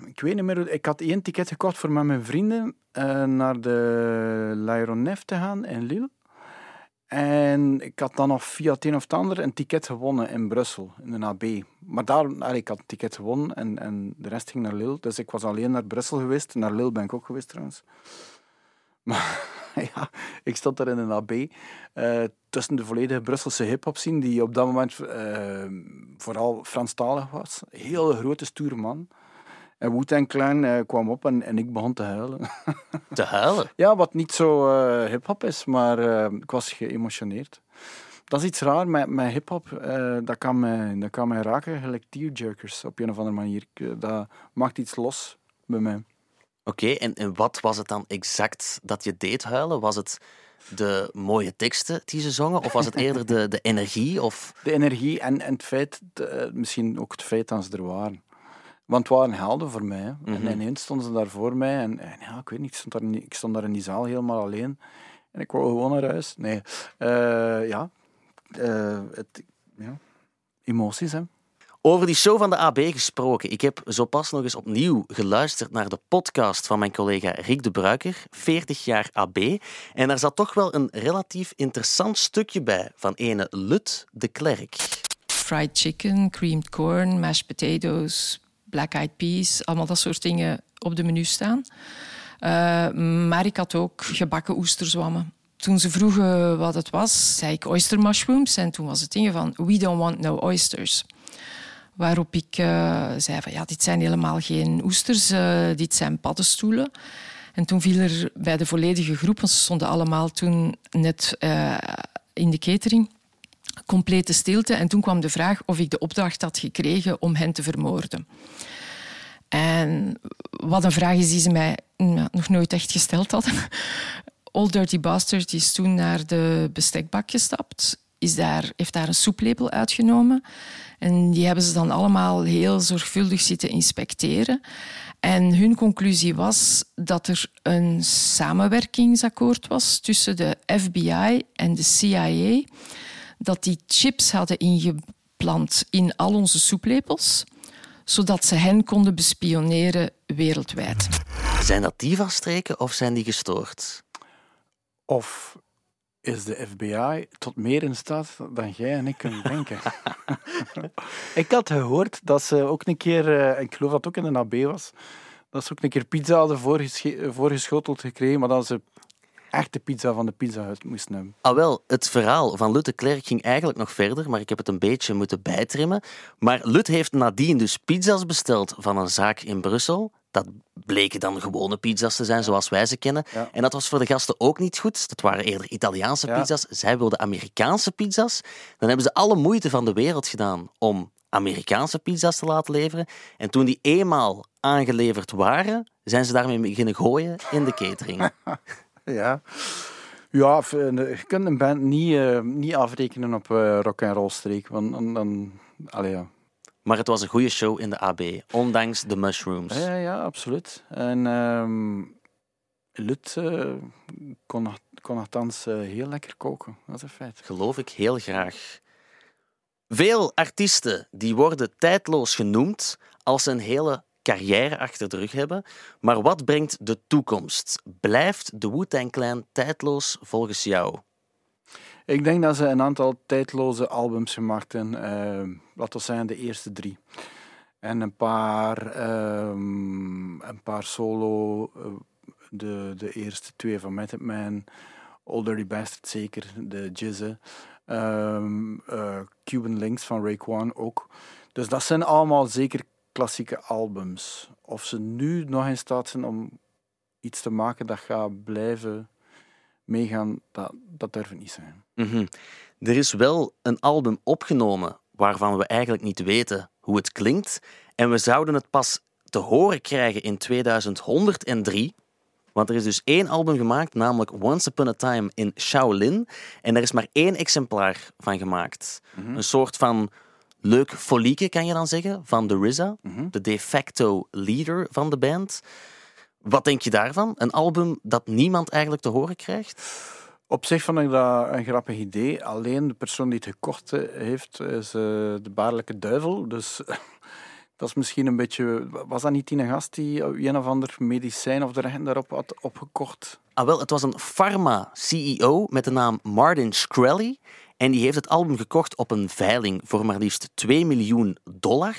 ik weet niet meer, ik had één ticket gekocht voor met mijn vrienden eh, naar de L'Aéronef te gaan in Lille. En ik had dan nog via het een of het ander een ticket gewonnen in Brussel, in de AB. Maar daar, ik had een ticket gewonnen en, en de rest ging naar Lille. Dus ik was alleen naar Brussel geweest. Naar Lille ben ik ook geweest trouwens. Maar ja, ik stond daar in een AB eh, tussen de volledige Brusselse hip-hop scene, die op dat moment eh, vooral Franstalig was. Heel grote, stoere man. En Wu-Tang Clan eh, kwam op en, en ik begon te huilen. Te huilen? Ja, wat niet zo eh hip-hop is, maar eh, ik was geëmotioneerd. Dat is iets raar met, met hip-hop. eh, dat, kan mij, dat kan mij raken, gelijk tearjerkers op een of andere manier. Dat maakt iets los bij mij. Oké, en, en wat was het dan exact dat je deed huilen? Was het de mooie teksten die ze zongen? Of was het eerder de, de energie? Of... De energie en, en het feit, misschien ook het feit dat ze er waren. Want het waren helden voor mij. hè. Mhm. En ineens stonden ze daar voor mij. En, en ja, ik weet niet, ik stond, daar, niet- ik stond daar in die zaal helemaal alleen. En ik wou gewoon naar huis. Nee, Eh, ja. Eh, het, ja. Emoties, hè. Over die show van de AB gesproken. Ik heb zo pas nog eens opnieuw geluisterd naar de podcast van mijn collega Rick de Bruiker, 40 jaar AB. En daar zat toch wel een relatief interessant stukje bij van ene Lut de Klerk. fried chicken, creamed corn, mashed potatoes, black eyed peas, allemaal dat soort dingen op de menu staan. Uh, maar ik had ook gebakken oesterzwammen. Toen ze vroegen wat het was, zei ik oyster mushrooms. En toen was het ding van, we don't want no oysters. Waarop ik uh, zei van, ja, dit zijn helemaal geen oesters, uh, dit zijn paddenstoelen. En toen viel er bij de volledige groep, want ze stonden allemaal toen net in de catering, complete stilte. En toen kwam de vraag of ik de opdracht had gekregen om hen te vermoorden. En wat een vraag is die ze mij nog nooit echt gesteld hadden. Old Dirty Bastard is toen naar de bestekbak gestapt, is daar, heeft daar een soeplepel uitgenomen. En die hebben ze dan allemaal heel zorgvuldig zitten inspecteren. En hun conclusie was dat er een samenwerkingsakkoord was tussen de FBI en de CIA. Dat die chips hadden ingeplant in al onze soeplepels zodat ze hen konden bespioneren wereldwijd. Zijn dat diva-streken of zijn die gestoord? Of is de FBI tot meer in staat dan jij en ik kunnen denken. ik had gehoord dat ze ook een keer, eh, ik geloof dat het ook in de AB was, dat ze ook een keer pizza hadden voorgeschoteld gekregen, maar dat ze echte pizza van de Pizza Hut moesten hebben. Ah wel, het verhaal van Lut de Klerk ging eigenlijk nog verder, maar ik heb het een beetje moeten bijtrimmen. Maar Lut heeft nadien dus pizza's besteld van een zaak in Brussel. Dat bleken dan gewone pizza's te zijn, zoals wij ze kennen. En dat was voor de gasten ook niet goed. Dat waren eerder Italiaanse pizza's. Zij wilden Amerikaanse pizza's. Dan hebben ze alle moeite van de wereld gedaan om Amerikaanse pizza's te laten leveren. En toen die eenmaal aangeleverd waren, zijn ze daarmee beginnen gooien in de catering. ja. Ja, je kunt een band niet, uh, niet afrekenen op uh, rock en roll streek. Want dan, dan allee, ja. Maar het was een goede show in de AB, ondanks de mushrooms. Ja, ja absoluut. En um, Lut uh, kon, kon nogthans heel lekker koken. Dat is een feit. Geloof ik heel graag. Veel artiesten die worden tijdloos genoemd als een hele carrière achter de rug hebben. Maar wat brengt de toekomst? Blijft de Wu-Tang Clan tijdloos volgens jou? Ik denk dat ze een aantal tijdloze albums gemaakt hebben. Uh, laten we zeggen de eerste drie. En een paar, um, een paar solo, uh, de, de eerste twee van Method Man, Old Dirty Bastard zeker, de Jizze. Um, uh, Cuban Links van Raekwon ook. Dus dat zijn allemaal zeker klassieke albums. Of ze nu nog in staat zijn om iets te maken dat gaat blijven meegaan, dat, dat durf ik niet zijn. Mm Er is wel een album opgenomen waarvan we eigenlijk niet weten hoe het klinkt. En we zouden het pas te horen krijgen in 2103. Want er is dus één album gemaakt, namelijk Once Upon a Time in Shaolin. En daar is maar één exemplaar van gemaakt. Mhm. Een soort van leuk folieke, kan je dan zeggen, van de RZA, mhm. de de facto leader van de band. Wat denk je daarvan? Een album dat niemand eigenlijk te horen krijgt? Op zich vond ik dat een grappig idee. Alleen de persoon die het gekocht heeft, is uh, de baarlijke duivel. Dus dat is misschien een beetje... Was dat niet die gast die een of ander medicijn of de rechten daarop had opgekocht? Ah, wel, het was een pharma-CEO met de naam Martin Shkreli. En die heeft het album gekocht op een veiling voor maar liefst 2 miljoen dollar.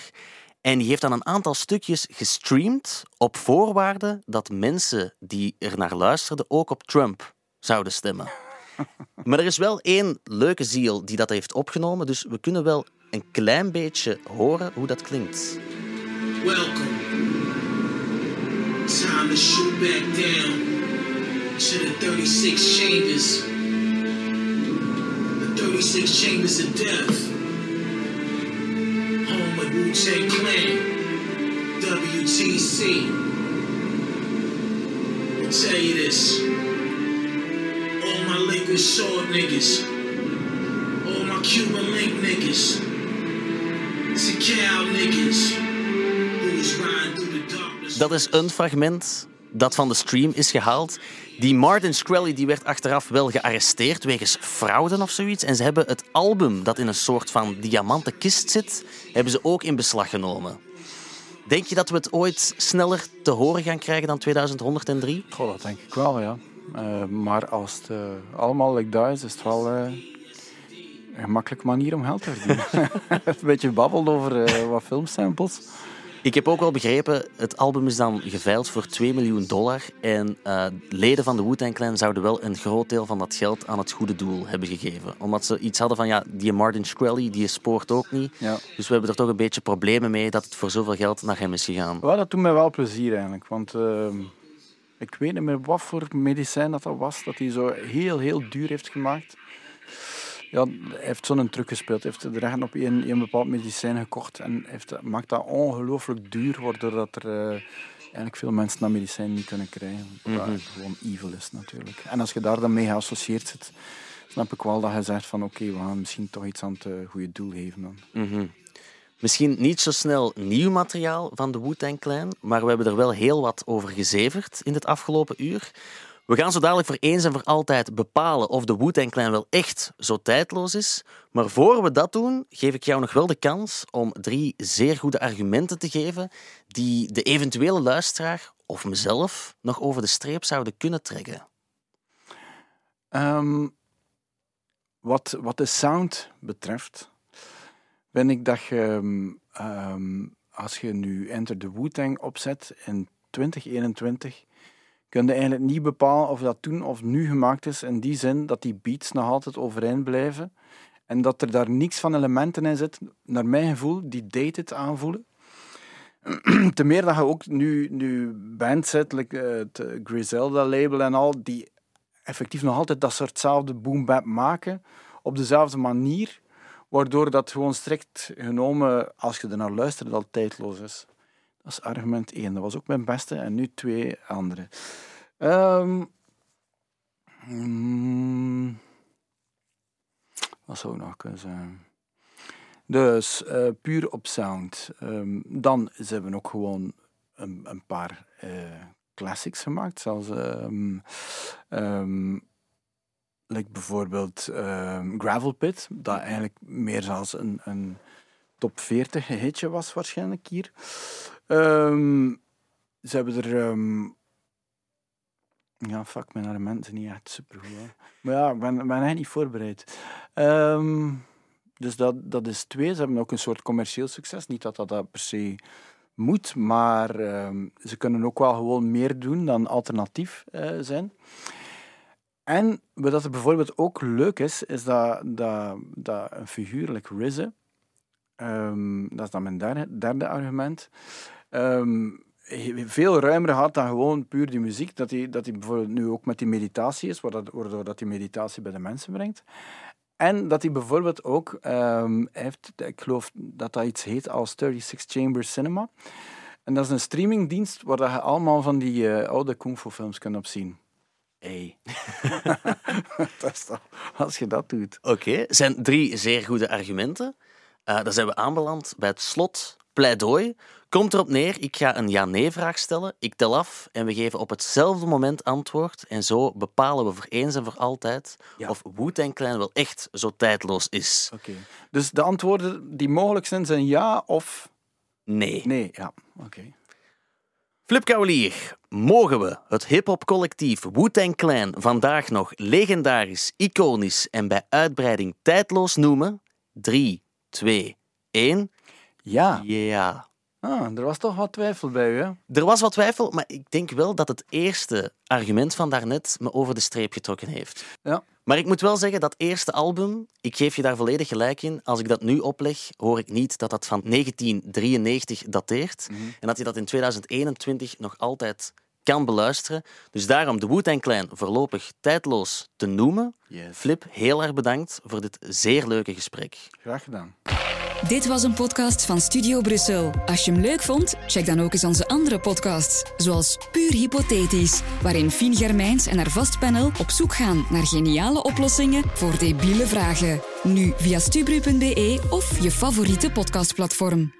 En die heeft dan een aantal stukjes gestreamd op voorwaarde dat mensen die er naar luisterden ook op Trump zouden stemmen. Maar er is wel één leuke ziel die dat heeft opgenomen, dus we kunnen wel een klein beetje horen hoe dat klinkt. Welcome. Time to shoot back down to the 36 chambers. 36 chambers of death. WTC. I tell you this. All my niggas. All my Cuban niggas. Dat is een fragment dat van de stream is gehaald. Die Martin Shkreli die werd achteraf wel gearresteerd wegens fraude of zoiets. En ze hebben het album dat in een soort van diamanten kist zit, hebben ze ook in beslag genomen. Denk je dat we het ooit sneller te horen gaan krijgen dan 2103? Goh, dat denk ik wel, ja. Uh, maar als het uh, allemaal like dat is, is het wel uh, een gemakkelijke manier om geld te verdienen. een beetje babbeld over wat filmsamples. Ik heb ook wel begrepen, het album is dan geveild voor 2 miljoen dollar. En uh, leden van de Wu-Tang Clan zouden wel een groot deel van dat geld aan het goede doel hebben gegeven. Omdat ze iets hadden van, ja, die Martin Shkreli, die spoort ook niet. Ja. Dus we hebben er toch een beetje problemen mee dat het voor zoveel geld naar hem is gegaan. Well, dat doet mij wel plezier eigenlijk. Want uh, ik weet niet meer wat voor medicijn dat, dat was, dat hij zo heel, heel duur heeft gemaakt. Ja, hij heeft zo'n truc gespeeld. Hij heeft de rechten op een, een bepaald medicijn gekocht en heeft, maakt dat ongelooflijk duur, waardoor dat er uh, eigenlijk veel mensen dat medicijn niet kunnen krijgen. Wat Mhm. gewoon evil is natuurlijk. En als je daar dan mee geassocieerd zit, snap ik wel dat je zegt van oké, we gaan misschien toch iets aan het uh, goede doel geven dan. Mhm. Misschien niet zo snel nieuw materiaal van de Wu-Tang Clan, maar we hebben er wel heel wat over gezeverd in het afgelopen uur. We gaan zo dadelijk voor eens en voor altijd bepalen of de Wu-Tang Clan wel echt zo tijdloos is. Maar voor we dat doen, geef ik jou nog wel de kans om drie zeer goede argumenten te geven die de eventuele luisteraar of mezelf nog over de streep zouden kunnen trekken. Um, wat, wat de sound betreft, ben ik dat je, um, als je nu Enter the Wu-Tang opzet in 2021, kun je eigenlijk niet bepalen of dat toen of nu gemaakt is, in die zin dat die beats nog altijd overeind blijven en dat er daar niks van elementen in zit, naar mijn gevoel, die dated aanvoelen. Te meer dat je ook nu, nu bands zet, uh, het Griselda-label en al, die effectief nog altijd dat soortzelfde boom-bap maken, op dezelfde manier, waardoor dat gewoon strikt genomen, als je er naar luistert, dat tijdloos is. Dat is argument 1. Dat was ook mijn beste. En nu twee andere. Um, mm, wat zou ik nog kunnen zeggen? Dus uh, puur op sound. Um, dan ze hebben ook gewoon een, een paar uh, classics gemaakt. Zoals um, like bijvoorbeeld Gravel Pit. Dat eigenlijk meer zoals een, een top 40 hitje was waarschijnlijk hier. Um, ze hebben er. Um... Ja, fuck, mijn argumenten niet echt super goed. Maar ja, ik ben, ben eigenlijk niet voorbereid. Um, dus dat, dat is twee. Ze hebben ook een soort commercieel succes. Niet dat dat, dat per se moet, maar ze kunnen ook wel gewoon meer doen dan alternatief uh, zijn. En wat er bijvoorbeeld ook leuk is, is dat, dat, dat een figuurlijk um, dat is dan mijn derde, derde argument, um, veel ruimer had dan gewoon puur die muziek. Dat hij, dat hij bijvoorbeeld nu ook met die meditatie is, waardoor dat die meditatie bij de mensen brengt. En dat hij bijvoorbeeld ook um, heeft, ik geloof dat dat iets heet als 36 Chamber Cinema. En dat is een streamingdienst waar je allemaal van die uh, oude kung fu films kunt op zien. Hey. dat is toch, als je dat doet. Oké, okay. zijn drie zeer goede argumenten. Uh, dan zijn we aanbeland bij het slot pleidooi. Komt erop neer, ik ga een ja-nee-vraag stellen. Ik tel af en we geven op hetzelfde moment antwoord. En zo bepalen we voor eens en voor altijd ja. of Wu-Tang Clan wel echt zo tijdloos is. Oké. Okay. Dus de antwoorden die mogelijk zijn, zijn ja of... Nee. Nee, ja. Oké. Okay. Flip Kaulier, mogen we het hip-hop collectief Wu-Tang Clan vandaag nog legendarisch, iconisch en bij uitbreiding tijdloos noemen? 3, 2, 1. Ja. Ja. Ah, er was toch wat twijfel bij u, hè? Er was wat twijfel, maar ik denk wel dat het eerste argument van daarnet me over de streep getrokken heeft. Ja. Maar ik moet wel zeggen, dat eerste album, ik geef je daar volledig gelijk in. Als ik dat nu opleg, hoor ik niet dat dat van 1993 dateert. Mhm. En dat je dat in 2021 nog altijd kan beluisteren. Dus daarom de Wu-Tang Clan voorlopig tijdloos te noemen. Yes. Flip, heel erg bedankt voor dit zeer leuke gesprek. Graag gedaan. Dit was een podcast van Studio Brussel. Als je hem leuk vond, check dan ook eens onze andere podcasts, zoals Puur Hypothetisch, waarin Fien Germijns en haar vast panel op zoek gaan naar geniale oplossingen voor debiele vragen. Nu via stubru.be of je favoriete podcastplatform.